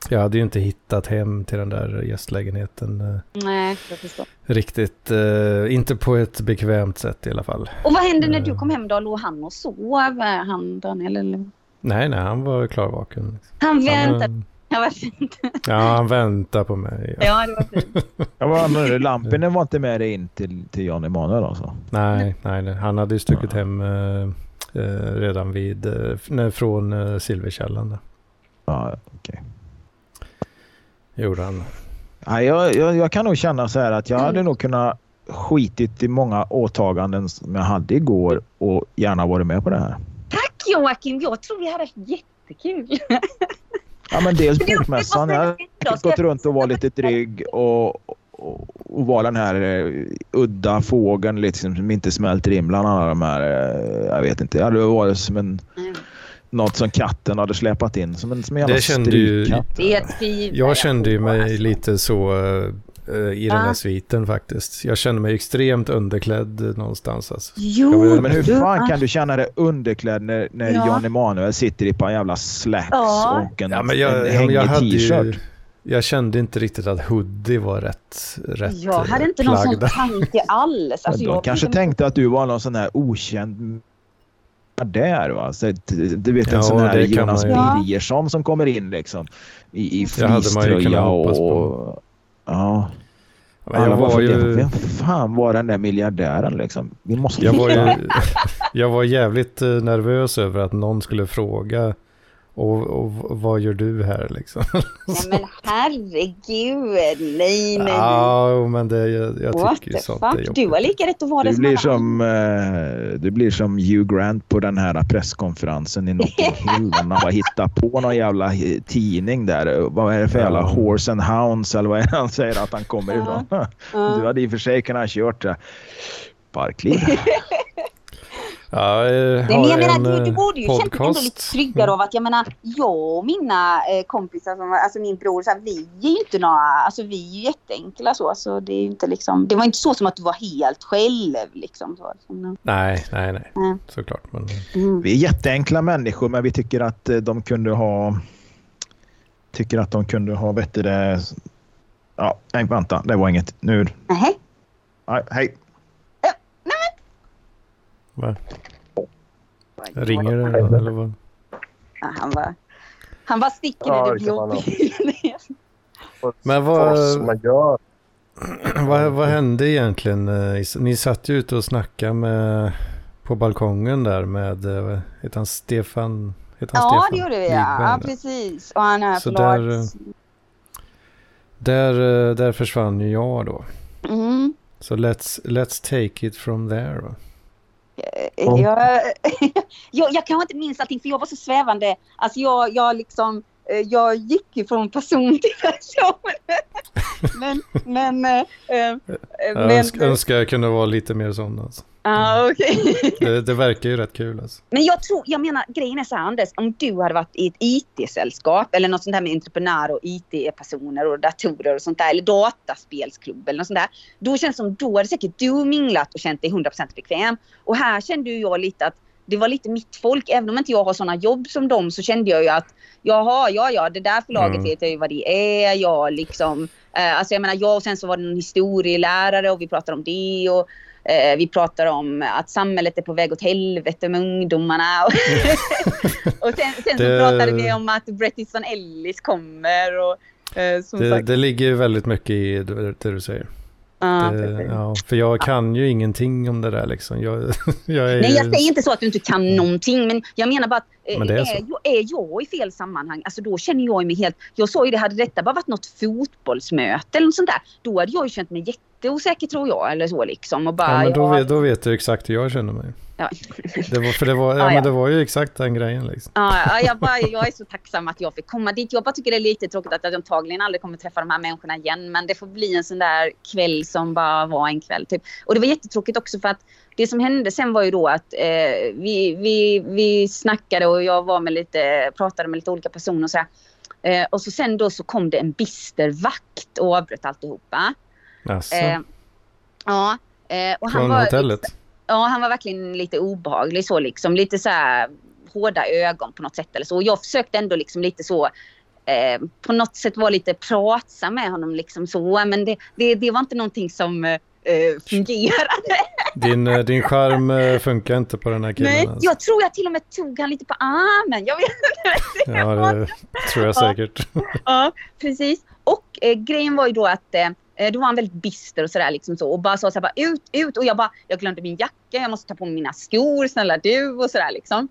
jag hade ju inte hittat hem till den där gästlägenheten eh, Nej, jag förstår. riktigt. Eh, inte på ett bekvämt sätt i alla fall. Och vad hände när du Eh. kom hem då? Låg han och sov? eh, Han, Daniel? Eller? Nej, nej, han var klarvaken. Han väntade. Han, Ja, vad fint. ja, han väntade på mig. Ja. Ja, det var fint. Ja, menar du? Lampinen var inte med dig in till, till Jan Emanuel alltså? Nej, nej, nej, han hade ju stuckit hem eh, redan vid, eh, från eh, Silverkällan. Ja, okej. Gjorde han. Ja, jag, jag, jag kan nog känna så här att jag hade nog kunnat skitit i många åtaganden som jag hade igår och gärna varit med på det här. Tack Joakim, jag tror vi hade haft jättekul. Ja, men dels bokmässan. Jag har gått runt och varit lite dryg och, och, och vara den här eh, udda fågeln liksom, som inte smälter in bland alla de här. Eh, jag vet inte. Jag hade varit som en, Mm. Något som katten hade släpat in. Som en, som en jävla Det kände ju- Jag kände ju mig lite så eh, i den här Va? sviten faktiskt. Jag kände mig extremt underklädd någonstans. Alltså. Jo, vet- Men hur du- fan kan du känna dig underklädd när, när Ja. Jan Emanuel sitter i ett par jävla slacks Ja. och en, Ja, men jag, en hängig hade t-shirt? ju, jag kände inte riktigt att hoodie var rätt, rätt Jag hade eh, inte någon sån plagg. tanke alls. Alltså, de jag kanske tänkte- tänkte att du var någon sån här okänd där va? Så, du vet en Ja, sån här Jonas. Ja. Birgersson som kommer in liksom i, i fleecetröja hoppas på. och... Ja, Men jag var ju... Vem fan var den där miljardären liksom? Vi måste... Jag var, ju, jag var jävligt eh, nervös över att någon skulle fråga och, och vad gör du här liksom? Ja, men herregud, nej, nej, nej. Ja, men det, jag, jag What tycker ju sånt är fuck? jobbigt. Du har lika rätt att vara det Du som blir som, eh, du blir som Hugh Grant på den här presskonferensen i Notting Hill. han bara hittar på någon jävla eh, tidning där. Vad är det för jävla horse and hounds eller vad är det han säger att han kommer Ja. ifrån? Ja. Du hade i och för sig kunnat ha kört det. Parkliv. Ja, jag Nej, men har jag en menar, du, du eh, borde ju känt dig ändå podcast. lite tryggare av att jag menar, jag och mina eh, kompisar, som, alltså min bror, så här, vi är ju inte några, alltså vi är ju jätteenkla så, så det är ju inte liksom, det var inte så som att du var helt själv liksom. Så, Nej, nej, nej. Mm. Såklart. Men, mm. Vi är jätteenkla människor men vi tycker att eh, de kunde ha tycker att de kunde ha bättre... Ja, nej, vänta, det var inget. Nu... Nej, hej. Va? Ringer det eller vad? Ja, han var, han var sticker Ja, blir jobbigt. Men Vad vad, vad, hände egentligen? eh, i- Ni satt ju ute och snackade med, på balkongen där med, eh, heter han Stefan? Heter han Ja, Stefan det gjorde vi. Ja, ja där? precis. Och han är Så. Där, eh, där försvann ju jag då. Mm. Så let's, let's take it from there. Jag, jag, jag kanske inte minns allting för jag var så svävande. Alltså jag, jag liksom, jag gick ju från person till person. men, men, eh, eh, Jag men, önskar, jag kunde vara lite mer sån. Alltså. ah, okej. Det, det verkar ju rätt kul. Alltså. Men jag tror, jag menar grejen är så här Anders, om du hade varit i ett IT-sällskap eller något sånt där med entreprenörer och IT-personer och datorer och sånt där eller dataspelsklubb eller något sånt där. Då känns det som då hade säkert du minglat och känt dig 100% bekväm. Och här kände ju jag lite att det var lite mitt folk. Även om inte jag har sådana jobb som dem så kände jag ju att jaha, ja, ja, det där förlaget Mm. vet jag ju vad det är. Jag liksom, eh, alltså jag menar, jag och sen så var det en historielärare och vi pratade om det och eh, vi pratar om att samhället är på väg åt helvete med ungdomarna. Och, sen, sen så Det- pratade vi om att Bret Easton Ellis kommer och eh, Det, sagt. det ligger ju väldigt mycket i det, det du säger. Det, ja, för jag kan ju ingenting om det där liksom. Jag, jag är, Nej, jag säger inte så att du inte kan någonting, men jag menar bara att eh, Men det är är, jag, är jag i fel sammanhang, alltså då känner jag mig helt... Jag sa ju det, hade detta bara varit något fotbollsmöte eller något sånt där, då hade jag ju känt mig jätteosäker tror jag, eller så liksom. Och bara, ja, men då, ja, vet, då vet du exakt hur jag känner mig. Ja. Det var, för det var, ja, Ja. Men det var ju exakt den grejen liksom. Ja, ja, jag, bara, jag är så tacksam att jag fick komma dit. Jag bara tycker det är lite tråkigt att jag antagligen aldrig kommer träffa de här människorna igen. Men det får bli en sån där kväll som bara var en kväll. Typ. Och det var jättetråkigt också för att det som hände sen var ju då att eh, vi, vi, vi snackade och jag var med lite, pratade med lite olika personer och så här. Eh, och så sen då så kom det en bister vakt och avbröt alltihopa. Alltså, Eh, ja. Eh, och han från var, hotellet. Ja, han var verkligen lite obehaglig så liksom. Lite så här hårda ögon på något sätt eller så. Och jag försökte ändå liksom lite så eh, på något sätt vara lite pratsam med honom liksom så. Men det, det, det var inte någonting som eh, fungerade. Din, eh, din eh, funkar inte på den här killen. Nej, alltså. jag tror jag till och med tog han lite på armen. Jag vet inte. Ja, det tror jag säkert. Ja, precis. Och eh, grejen var ju då att eh, då var han väldigt bister och sådär liksom så. Och bara sa så här, bara ut, ut. Och jag bara, jag glömde min jacka, jag måste ta på mig mina skor, snälla du och sådär liksom.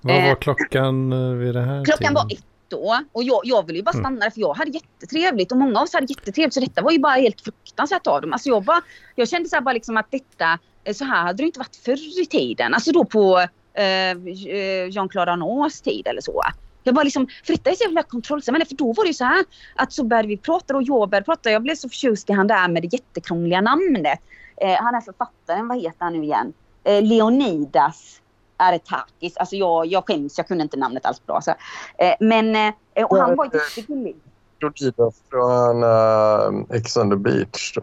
Vad Eh, var klockan eh, vid det här Klockan var tiden? då. Och jag, jag ville ju bara Mm. stanna där för jag hade jättetrevligt och många av oss hade jättetrevligt. Så detta var ju bara helt fruktansvärt av dem. Alltså jag, bara, jag kände så här bara liksom att detta, eh, så här hade det inte varit förr i tiden. Alltså då på eh, eh, Jean-Claude Arnaults tid eller så. Jag bara liksom, för detta är så jävla kontrollsamhälle. För då var det ju så här att så började vi prata och jag började prata. Jag blev så förtjust i han där med det jättekrångliga namnet. Eh, han är författaren, vad heter han nu igen? Eh, Leonidas Aretakis. Alltså jag, jag skäms, jag kunde inte namnet alls bra. Så. Eh, men, eh, och han var jättegullig. Rodidas från uh, Ex on the beach.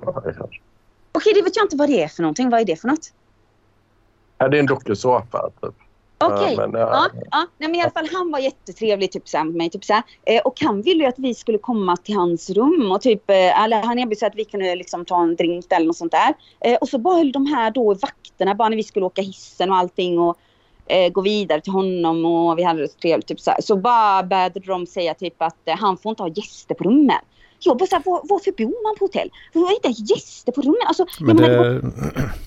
Okej, det vet jag inte vad det är för någonting. Vad är det för något? Ja, det är en dokusåpa. Typ. Okej. Ja, men, Ja, ja. ja. Nej, men i alla fall han var jättetrevlig typ så här, med mig. Typ så här. Eh, och han ville ju att vi skulle komma till hans rum och typ, eh, eller han erbjöd sig att vi kunde liksom ta en drink eller något sånt där. Eh, och så bara höll de här då vakterna bara när vi skulle åka hissen och allting och eh, gå vidare till honom och vi hade det så trevligt. Typ så, här. så bara började de säga typ att eh, han får inte ha gäster på rummen. Jag bara såhär, var, varför bor man på hotell? Varför har inte gäster på rummen? Alltså, Men jag menar, det var-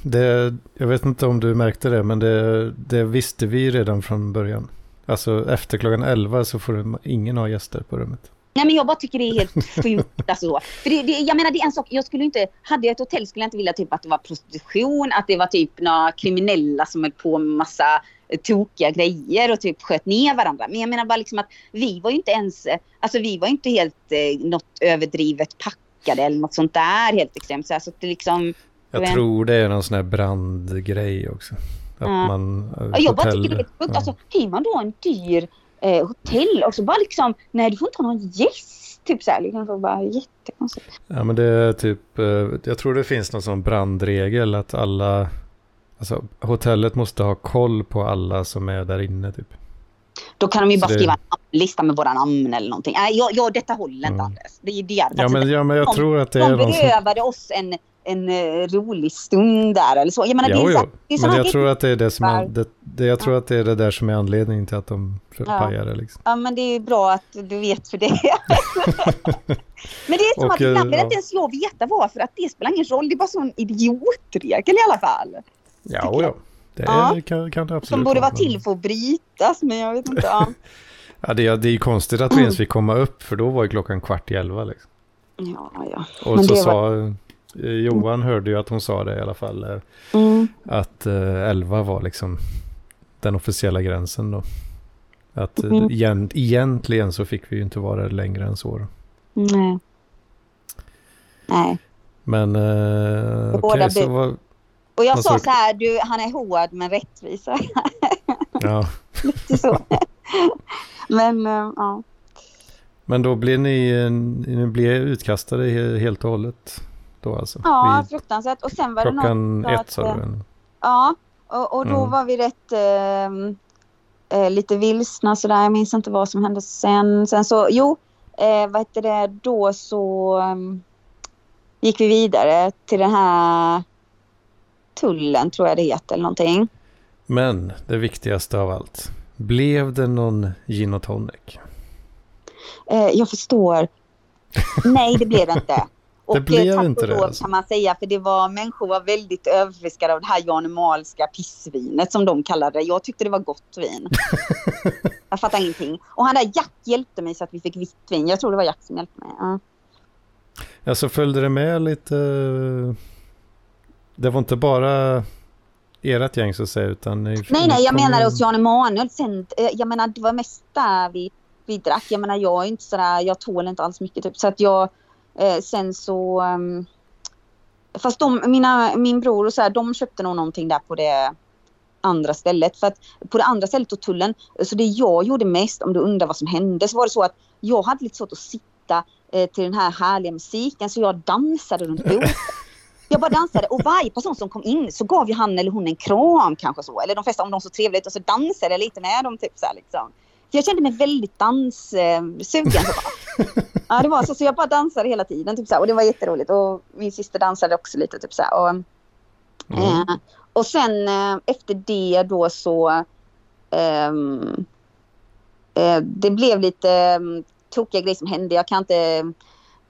det, det, jag vet inte om du märkte det, men det, det visste vi redan från början. Alltså efter klockan 11 så får det- ingen ha gäster på rummet. Nej men jag bara tycker det är helt sjukt alltså. För det, det, jag menar det är en sak, jag skulle inte, hade jag ett hotell skulle jag inte vilja typ att det var prostitution, att det var typ några kriminella som höll på med massa eh, tokiga grejer och typ sköt ner varandra. Men jag menar bara liksom att vi var ju inte ens, eh, alltså vi var ju inte helt eh, något överdrivet packade eller något sånt där helt extremt. Så, här, så att det liksom, Jag Men- tror det är någon sån här brandgrej också. Att Ja. man... eh, Ja, jag bara tycker det är helt sjukt. ja. Alltså, hyr man då en dyr eh, hotell och så bara liksom, nej du får inte ha någon gäst. Typ så här, liksom, så bara jättekonstigt. Ja men det är typ, eh, jag tror det finns någon sån brandregel att alla, alltså hotellet måste ha koll på alla som är där inne typ. Då kan de ju bara det- skriva en lista med våra namn eller någonting. Nej, jag, jag, detta håller inte Mm. Anders. Det, det är Ja men, ja, men jag de, tror att det de är någon som... berövade oss en, en eh, rolig stund där eller så. Jag menar, det är Jo, jo. det är Men jag tror att det är det som är, det, det, jag tror att det är det där som är anledningen till att de Ja. pajar det liksom. Ja, men det är bra att du vet för det. men det är som Och, att ibland vill ja. inte ens jag veta varför. Att det spelar ingen roll. Det är bara sån idiotregel i alla fall. Ja, ja. Det Ja. är, kan, kan det absolut Som borde vara men- till för att brytas. Men jag vet inte. Ja, Ja, det, är- det är ju konstigt att vi ens fick komma upp för då var ju klockan kvart i elva liksom. ja. ja. Och Men så det sa, Johan hörde ju att hon sa det i alla fall, eh, Mm. att eh, 11 var liksom den officiella gränsen då. Att eh, Mm. egent, egentligen så fick vi ju inte vara längre än så. Nej. Nej. Men eh, okej, Båda så var, Och jag sa så här, du, han är hård men rättvis. ja. Lite så. men eh, ja. Men då blev ni, eh, ni blev utkastade he- helt och hållet då alltså? ja, Vid fruktansvärt. Och sen var det klockan ett sa du eh? Ja, och, och då Mm. var vi rätt eh, eh, lite vilsna sådär. Jag minns inte vad som hände sen. Sen så, jo, eh, vad heter det, då så ehm, gick vi vidare till den här tullen tror jag det heter eller någonting. Men det viktigaste av allt. Blev det någon gin och tonic? Eh, jag förstår. Nej, det blev det inte. Och eh, blev tack inte och det, alltså. kan man säga, för det var människor var väldigt överfiskade av det här janemalska pissvinet som de kallade det. Jag tyckte det var gott vin. jag fattar ingenting. Och han där Jack hjälpte mig så att vi fick vitt vin. Jag tror det var Jack som hjälpte mig. Ja. Så följde det med lite... Det var inte bara ert gäng så att säga, utan... Nej, nej, jag menar hos Jan Emanuel. Sen, eh, jag menar, det var mest där vi, vi drack. Jag menar, jag är inte sådär, jag tål inte alls mycket typ. Så att jag, eh, sen så... ehm, fast de, mina, min bror och så här, de köpte nog någonting där på det andra stället. För att på det andra stället och tullen, så det jag gjorde mest, om du undrar vad som hände, så var det så att jag hade lite svårt att sitta eh, till den här härliga musiken, så jag dansade runt bordet. Jag bara dansade och varje person som kom in så gav ju han eller hon en kram kanske så. Eller de flesta om de så trevligt och så dansade jag lite med dem typ så här, liksom. För jag kände mig väldigt danssugen. bara. Ja det var så, så jag bara dansade hela tiden typ så här, och det var jätteroligt. Och min syster dansade också lite typ så här, och, Mm. eh, och sen eh, efter det då så ehm, eh, det blev lite um, tokiga grejer som hände. Jag kan inte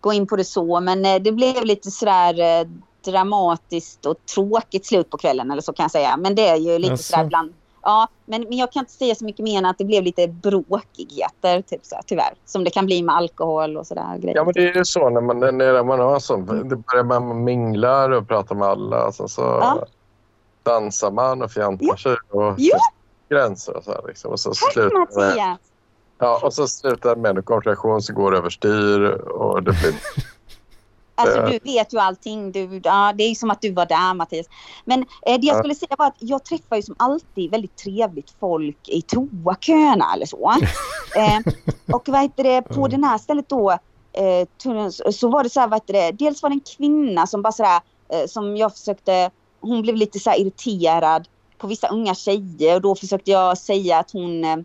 gå in på det så men eh, det blev lite sådär eh, dramatiskt och tråkigt slut på kvällen eller så kan jag säga. Men det är ju lite sådär bland, Ja, men, men jag kan inte säga så mycket mer än att det blev lite bråkigheter typ så här, tyvärr. Som det kan bli med alkohol och sådär grejer. Ja, men det är ju så när man, när man har sånt. Det börjar man minglar och prata med alla. Alltså, så Ja. dansar man och fjantar Ja. sig och Ja. gränser och så här. Liksom. Och så Tack slutar det med, Mattias! ja, och så slutar med en konversation som går överstyr och det blir Alltså Eh. du vet ju allting. Du, ja, det är ju som att du var där Mattias. Men eh, det jag Ja. skulle säga var att jag träffar ju som alltid väldigt trevligt folk i toaköerna eller så. eh, och vad heter det, på Mm. det här stället då eh, så- så var det så här, vad heter det, dels var det en kvinna som bara sådär, eh, som jag försökte, hon blev lite så här irriterad på vissa unga tjejer och då försökte jag säga att hon eh,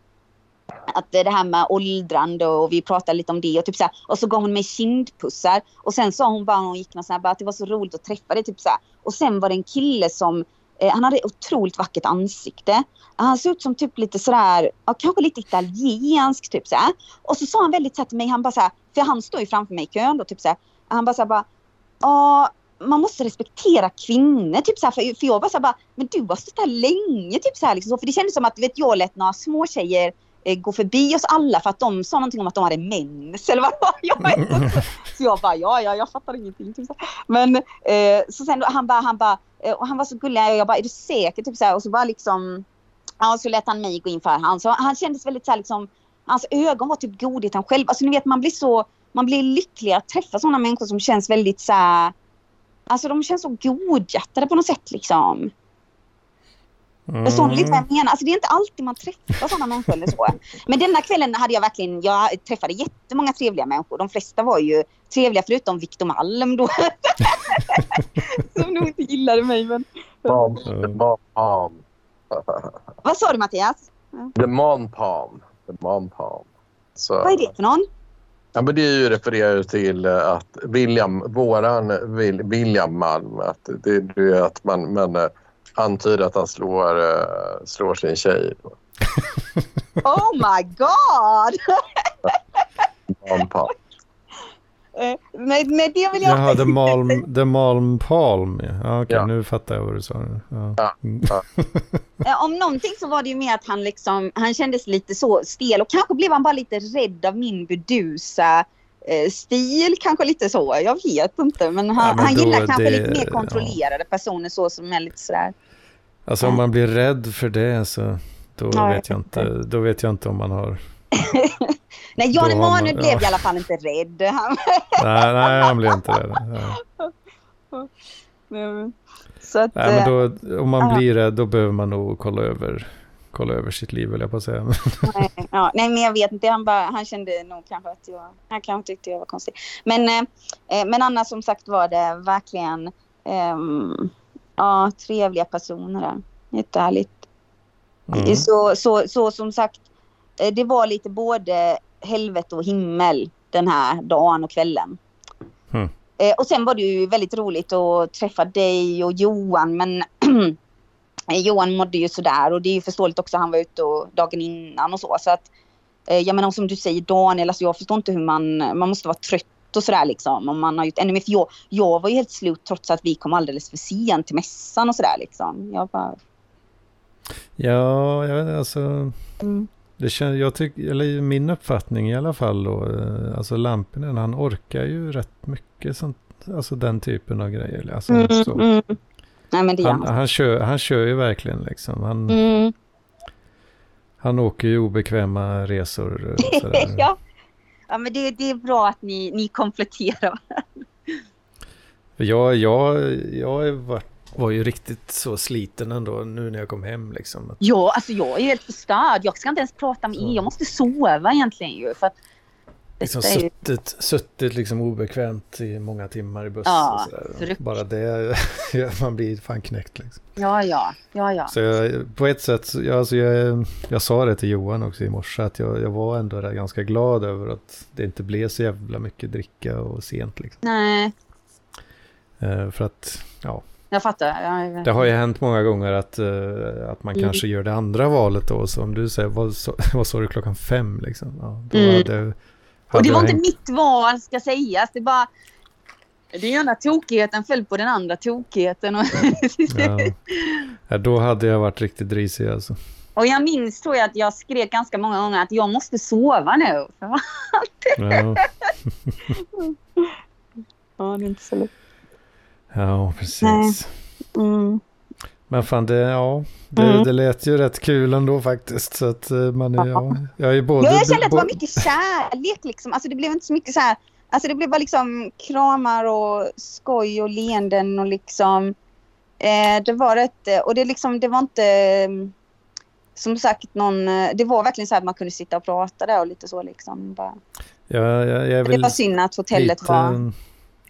att det här med åldrande och vi pratade lite om det och typ så här, och så gav hon mig kindpussar och sen sa hon bara när hon gick någon sån här, bara att det var så roligt att träffa dig typ så här. och sen var det en kille som eh, han hade otroligt vackert ansikte. Han såg ut som typ lite sådär, ja, kanske lite italiensk typ så här. Och så sa han väldigt såhär till mig, han bara så här, för han står ju framför mig i kön då typ så här. Han bara så här bara, ja man måste respektera kvinnor typ så här, för, för jag var så här bara, men du har stått här länge typ så här liksom. Så, för det kändes som att vet jag lät några små tjejer Eh, gå förbi oss alla för att de sa någonting om att de hade mens eller vad. Jag vet inte. Så jag bara, ja, ja, jag fattar ingenting. Typ så. Men eh, så sen då, han bara, han bara, eh, och han var så gullig och jag bara, är du säker? Typ så här, och så bara liksom, ja, så lät han mig gå in för han. Så han kändes väldigt så här liksom, hans ögon var typ godheten själv. Alltså ni vet, man blir så, man blir lycklig att träffa sådana människor som känns väldigt så här, alltså de känns så godhjärtade på något sätt liksom. Mm. Förstår ni lite vad jag menar? Alltså det är inte alltid man träffar sådana människor eller så. Men denna kvällen hade jag verkligen, jag träffade jättemånga trevliga människor. De flesta var ju trevliga förutom Victor Malm då. Som nog inte gillade mig men. Palm. Ja. The Mom Palm. Vad sa du Mattias? The Mom Palm. The Mom Palm. Så, Vad är det för någon? Ja, men det är ju refererar till eh, att William, våran Will- William Malm, att det, det är att man, man antyder att han slår, eh, slår sin tjej. Oh my god! Mom Palm. Eh, med, med det vill jag... Jaha, The Malm, the Malm Palm. Ja, Ja, okej, Ja. nu fattar jag vad du sa. Ja. Ja, Mm. Eh, Om någonting så var det ju mer att han liksom, han kändes lite så stel och kanske blev han bara lite rädd av min budusa eh, stil, kanske lite så. Jag vet inte men han, Ja, men han gillar kanske det- lite mer ja. kontrollerade personer så som är lite sådär. Alltså om man blir rädd för det så då Ja, vet jag inte. Då vet jag inte om man har... Nej, Jan Emanuel blev ja. i alla fall inte rädd. Nej, nej han blir inte. Ja. så att, Nej, men eh, då, om man ja. blir rädd då behöver man nog kolla över, kolla över sitt liv, vill jag på att säga. nej, ja, nej, men jag vet inte. Han, bara, han kände nog kanske att jag, han kanske tyckte jag var konstig. Men, eh, eh, men annars som sagt var det verkligen ehm, ja, trevliga personer där. Jättehärligt. Mm. Så, så, så som sagt, eh, det var lite både helvete och himmel den här dagen och kvällen. Mm. Eh, Och sen var det ju väldigt roligt att träffa dig och Johan men eh, Johan mådde ju sådär och det är ju förståeligt också. Han var ute och dagen innan och så. så att, eh, jag menar som du säger Daniel, alltså jag förstår inte hur man, man måste vara trött och sådär liksom. Om man har gjort ännu mer. För jag, jag var ju helt slut trots att vi kom alldeles för sent till mässan och sådär liksom. Jag bara, Ja, jag vet alltså. mm. Det känns, jag tycker, eller min uppfattning i alla fall då, eh, alltså Lampinen han orkar ju rätt mycket sånt, alltså den typen av grejer. Alltså, Mm, så. mm. Nej men det gör Han, han. han, kör, han kör ju verkligen liksom. Han, Mm. han åker ju obekväma resor. ja. ja, men det, det är bra att ni, ni kompletterar. Jag, jag, jag var, var ju riktigt så sliten ändå nu när jag kom hem liksom. Ja, alltså jag är helt förstörd. Jag ska inte ens prata med Så. er. Jag måste sova egentligen ju. För att liksom ju... suttit, suttit liksom obekvämt i många timmar i buss Ja. Bara det, man blir fan knäckt liksom. Ja, ja, ja, ja. Så jag, på ett sätt, jag, alltså jag, jag sa det till Johan också i morse, att jag, jag var ändå där ganska glad över att det inte blev så jävla mycket dricka och sent. Liksom. Nej, Eh, för att, ja, jag fattar. Ja, det har ju hänt många gånger att, eh, att man Mm. kanske gör det andra valet då. Så om du säger, vad, så, vad sa du klockan fem liksom? Ja, då Mm. hade Och det var inte mitt val ska sägas. Det bara... Det när tokigheten föll på den andra tokigheten. Och, Ja. Ja, då hade jag varit riktigt risig alltså. och jag minns tror jag att jag skrek ganska många gånger att jag måste sova nu. För Ja, Ja, det är inte så lätt. ja precis. Mm. Men fan, det, ja, det, Mm. det lät ju rätt kul ändå faktiskt. Så att eh, man är, ja, jag är både... Ja, jag kände att det var mycket kärlek liksom. Alltså det blev inte så mycket så här. Alltså det blev bara liksom kramar och skoj och leenden och liksom. Eh, det var rätt, eh, och det liksom, det var inte eh, som sagt någon, det var verkligen så här att man kunde sitta och prata där och lite så liksom. Bara. Ja, jag, jag Det var synd att hotellet lite, var...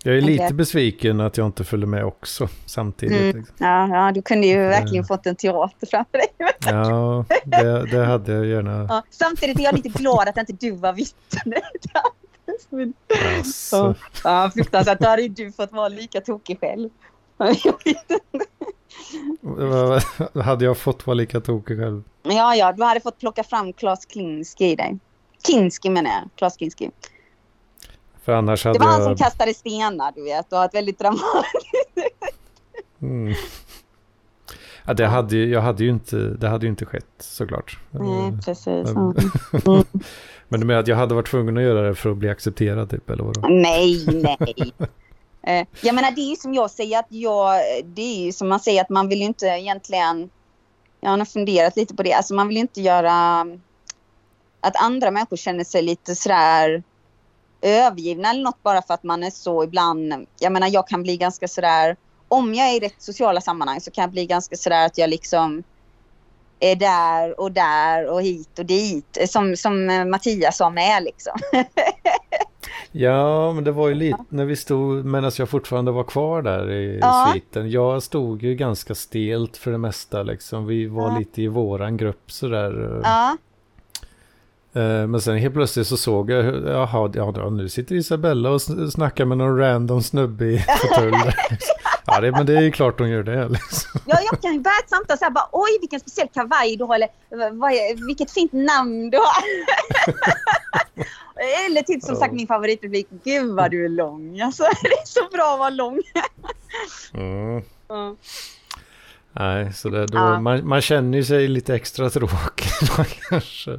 Jag är lite besviken att jag inte följde med också samtidigt. Mm. Liksom. Ja, ja, du kunde ju Eh. verkligen fått en teater framför dig. Ja, det, det hade jag gärna. Ja, samtidigt är jag lite glad att inte du var vittne. Alltså. Ja, fruktansvärt. Då hade ju du fått vara lika tokig själv. Hade jag fått vara lika tokig själv? Ja, ja, du hade fått plocka fram Klas Kinski i dig. Kinski menar jag. Klas Kinski. För annars Det hade var han som kastade stenar, du vet. Och ett väldigt dramatiskt... Mm. Ja, det hade, jag hade ju inte, det hade ju inte skett såklart. Nej, precis. Mm. Mm. Men du menar att jag hade varit tvungen att göra det för att bli accepterad typ, eller vadå? Nej, nej. Eh, Jag menar, det är ju som jag säger att jag... Det är ju som man säger att man vill ju inte egentligen... Jag har nog funderat lite på det. Alltså man vill ju inte göra... Att andra människor känner sig lite sådär övergivna eller något bara för att man är så ibland... Jag menar, jag kan bli ganska sådär... Om jag är i rätt sociala sammanhang så kan jag bli ganska sådär att jag liksom är där och där och hit och dit. Som, som eh, Mattias sa med liksom. Ja, men det var ju lite när vi stod, medan jag fortfarande var kvar där i Ja. sviten. Jag stod ju ganska stelt för det mesta liksom. Vi var Ja. lite i våran grupp sådär. Ja. Eh, Men sen helt plötsligt så såg jag, jaha, ja, nu sitter Isabella och sn- snackar med någon random snubbe i fåtölj. ja, det, men det är ju klart hon gör det liksom. Ja, jag kan börja ett samtal så här bara oj vilken speciell kavaj du har eller vad vilket fint namn du har. eller typ som sagt min favoritreplik, gud vad du är lång. Alltså det är så bra att vara lång. Mm. Nej, så det, då, Ja. man, man känner ju sig lite extra tråkig då kanske.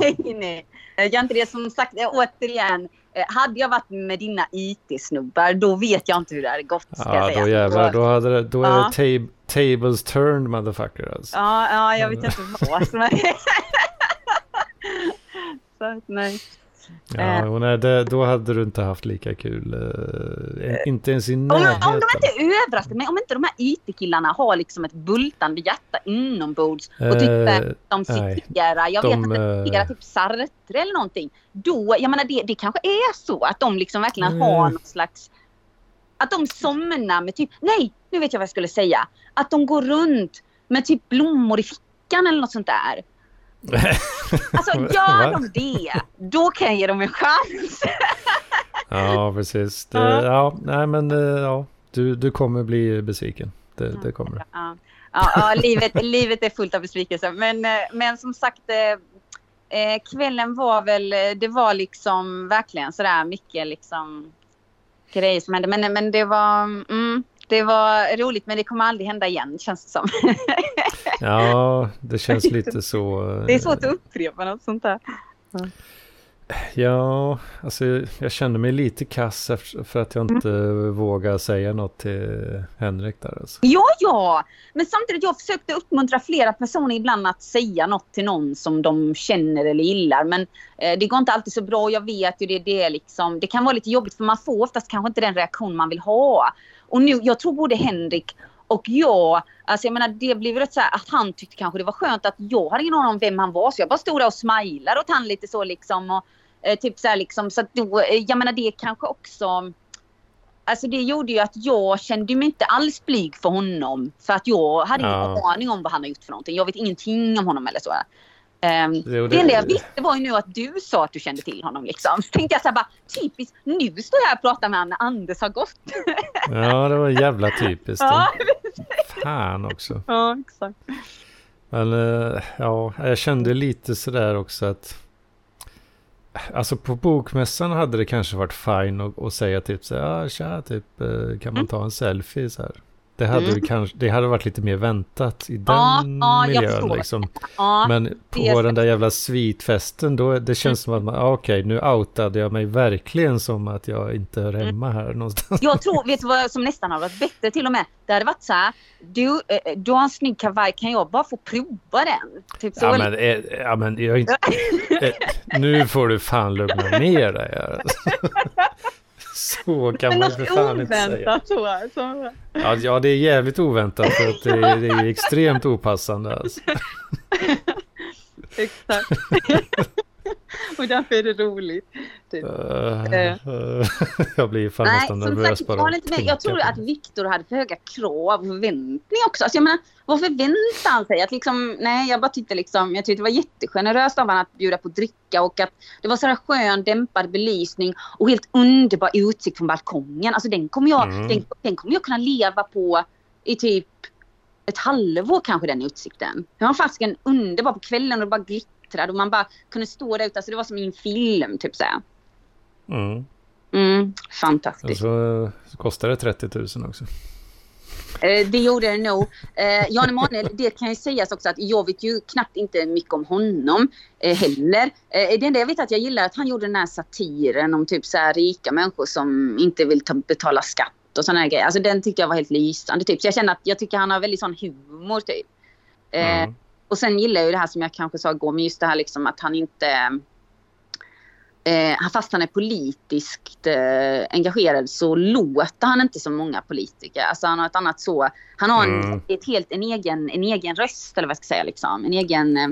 nej, nej. Jag gör inte det som sagt, eh, återigen. eh, Hade jag varit med dina IT-snubbar då vet jag inte hur det hade gått. Ska Ja, då jävlar, då, hade det, då är Ja. det tab tables turned motherfucker alltså. Ja, ja, jag vet inte vad som är... så nej. Ja, Eh. och nej, det, då hade du inte haft lika kul. eh, inte ens i Om, närheten. om de inte överraskar mig, om inte de här IT-killarna har liksom ett bultande hjärta inombords och Eh, typ de nej. citerar, jag De, vet inte, eh, citerar typ Sartre eller någonting. Då, jag menar det, det kanske är så att de liksom verkligen Mm. har någon slags att de somnar med typ, nej, nu vet jag vad jag skulle säga. Att de går runt med typ blommor i fickan eller något sånt där. Alltså gör de det, då kan jag ge dem en chans. ja, precis. Det, Ja. ja, nej men eh, ja, du, du kommer bli besviken. Det, det kommer du. Ja, ja, ja livet, livet är fullt av besvikelser. Men, eh, men som sagt, eh, eh, kvällen var väl, det var liksom verkligen sådär mycket liksom grejer som hände. Men, men det var, mm, det var roligt men det kommer aldrig hända igen känns det som. Ja, det känns lite så. eh, Det är svårt att upprepa något sånt där. Ja, alltså jag kände mig lite kass för att jag inte vågar säga något till Henrik där alltså. Ja, ja! Men samtidigt, jag försökte uppmuntra flera personer ibland att säga något till någon som de känner eller gillar. Men eh, det går inte alltid så bra och jag vet ju det, det är liksom, det kan vara lite jobbigt för man får oftast kanske inte den reaktion man vill ha. Och nu, jag tror både Henrik och jag, alltså jag menar det blev rätt så här att han tyckte kanske det var skönt att jag hade ingen aning om vem han var så jag bara stod där och smilade åt han lite så liksom. Och, eh, typ så här liksom, så att då, eh, jag menar det kanske också Alltså det gjorde ju att jag kände mig inte alls blyg för honom. För att jag hade ingen Ja. aning om vad han har gjort för någonting. Jag vet ingenting om honom eller så. Um, Jo, det enda jag visste var ju nu att du sa att du kände till honom. Liksom. Så tänkte jag så här bara, typiskt, nu står jag här och pratar med honom när Anders har gått. Ja, det var jävla typiskt. ja, Fan också. ja, exakt. Men eh, ja, jag kände lite sådär också att alltså på bokmässan hade det kanske varit fine att, att säga typ så här, ah, tja, typ, eh, kan man ta en selfie så här. Det hade, Mm. kanske, det hade varit lite mer väntat i den Ja, ja, miljön förstår. liksom. Ja, Men på den där jävla svitfesten, då, det känns som att man, okej, nu outade jag mig verkligen som att jag inte hör hemma här någonstans. Jag tror, vet du vad som nästan har varit bättre till och med? Det hade varit så här, du, eh, du har en snygg kavaj, kan jag bara få prova den? Typ så. Ja men, eh, ja, men jag eh, nu får du fan lugna ner dig här. Så kan Men man ju för fan inte säga. oväntat så. här, så. Ja, ja, det är jävligt oväntat för att det, är- det är extremt opassande. Alltså. Exakt. och därför är det roligt. Typ. Eh. uh, jag blir fan Nej, nästan nervös sagt, bara att inte med. jag tror att det. Viktor hade för höga krav och förväntningar också. Alltså jag menar, vad förväntar han sig? Att liksom, nej, jag bara tyckte liksom, jag tyckte det var jättegeneröst av honom att bjuda på dricka och att det var så här skön dämpad belysning och helt underbar utsikt från balkongen. Alltså den kommer jag, Mm. den, den kommer jag kunna leva på i typ ett halvår kanske den utsikten. Den var fasken underbar på kvällen och det bara glittrade och man bara kunde stå där ute. Alltså det var som i en film typ så här. Mm. Mm, Och fantastiskt. så, så kostar det 30 000 också. Eh, det gjorde det nog. Eh, Jan Emanuel, det kan ju sägas också att jag vet ju knappt inte mycket om honom eh, heller. Eh, det enda jag vet att jag gillar att han gjorde den här satiren om typ så här rika människor som inte vill ta, betala skatt och sådana här grejer. Alltså den tyckte jag var helt lysande typ. Så jag känner att jag tycker han har väldigt sån humor typ. Eh, Mm. Och sen gillar jag ju det här som jag kanske sa igår, men just det här liksom att han inte... Eh, fast han är politiskt eh, engagerad så låter han inte som många politiker. Alltså han har ett annat så... Han har en, Mm. ett helt, en, egen, en egen röst, eller vad jag ska säga. Liksom. En egen... Eh,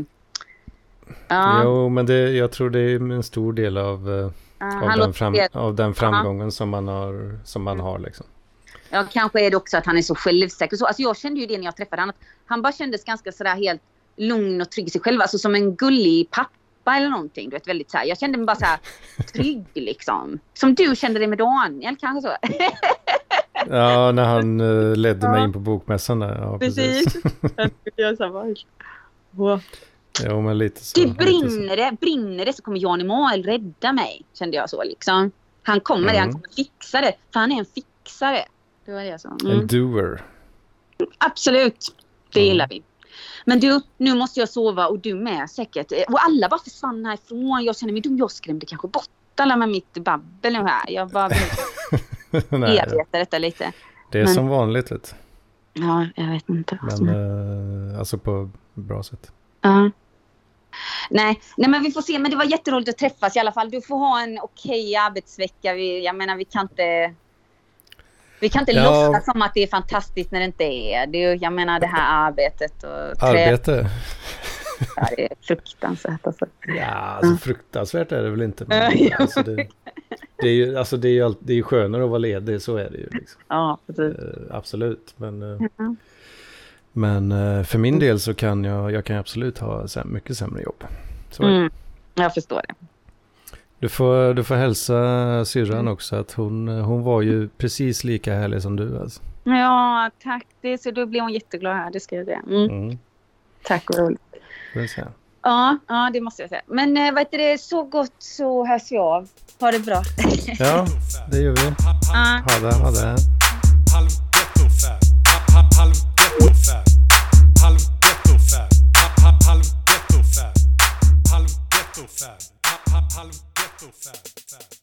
ja, Jo, men det, jag tror det är en stor del av, ja, av, den, fram, av den framgången som man har. Som man har liksom. Ja, kanske är det också att han är så självsäker. Så, alltså jag kände ju det när jag träffade honom. Han bara kändes ganska sådär helt lugn och trygg i sig själv. Alltså som en gullig pappa eller någonting. Du vet, väldigt så här. Jag kände mig bara så här trygg liksom. Som du kände dig med Daniel kanske så. Ja, när han eh, ledde mig in på bokmässan där. Ja, precis. jag sa bara, wow. Jo, men lite så. Det brinner det, brinner det så kommer Jan Emanuel rädda mig. Kände jag så liksom. Han kommer det, han Mm. kommer fixa det. För han är en fixare. Det var det jag sa. Mm. En doer. Absolut. Det Mm. gillar vi. Men du, nu måste jag sova och du med säkert. Och alla bara försvann härifrån. Jag känner mig dum. Jag skrämde kanske bort alla med mitt babbel nu här. Jag bara vill bearbeta detta lite. det är men- som vanligt. Vet. Ja, jag vet inte. Men eh, alltså på bra sätt. Ja. Nej, nej, men vi får se. Men det var jätteroligt att träffas i alla fall. Du får ha en okej arbetsvecka. Vi, jag menar, vi kan inte... Vi kan inte Ja. låtsas som att det är fantastiskt när det inte är. Det är jag menar det här arbetet och Arbete? Ja, det är fruktansvärt alltså. Ja, alltså fruktansvärt är det väl inte. Men, alltså, det, det är ju alltså, det är ju allt- det är ju skönare att vara ledig, så är det ju. Liksom. Ja, precis. Eh, absolut. Men, Mm. men eh, för min del så kan jag, jag kan absolut ha mycket sämre jobb. Mm. Jag förstår det. Du, får, du får hälsa syrran Mm. också att hon, hon var ju precis lika härlig som du. Alltså. Ja, tack. Det, så då blir hon jätteglad här. Det ska jag säga. Mm. Mm, Tack och roligt. Ja, ja, det måste jag säga. Men äh, vad heter det, så gott så hörs vi av. Ha det bra. Ja, det gör vi. Ja. Ha det, ha det. halv ghettofab, halv halv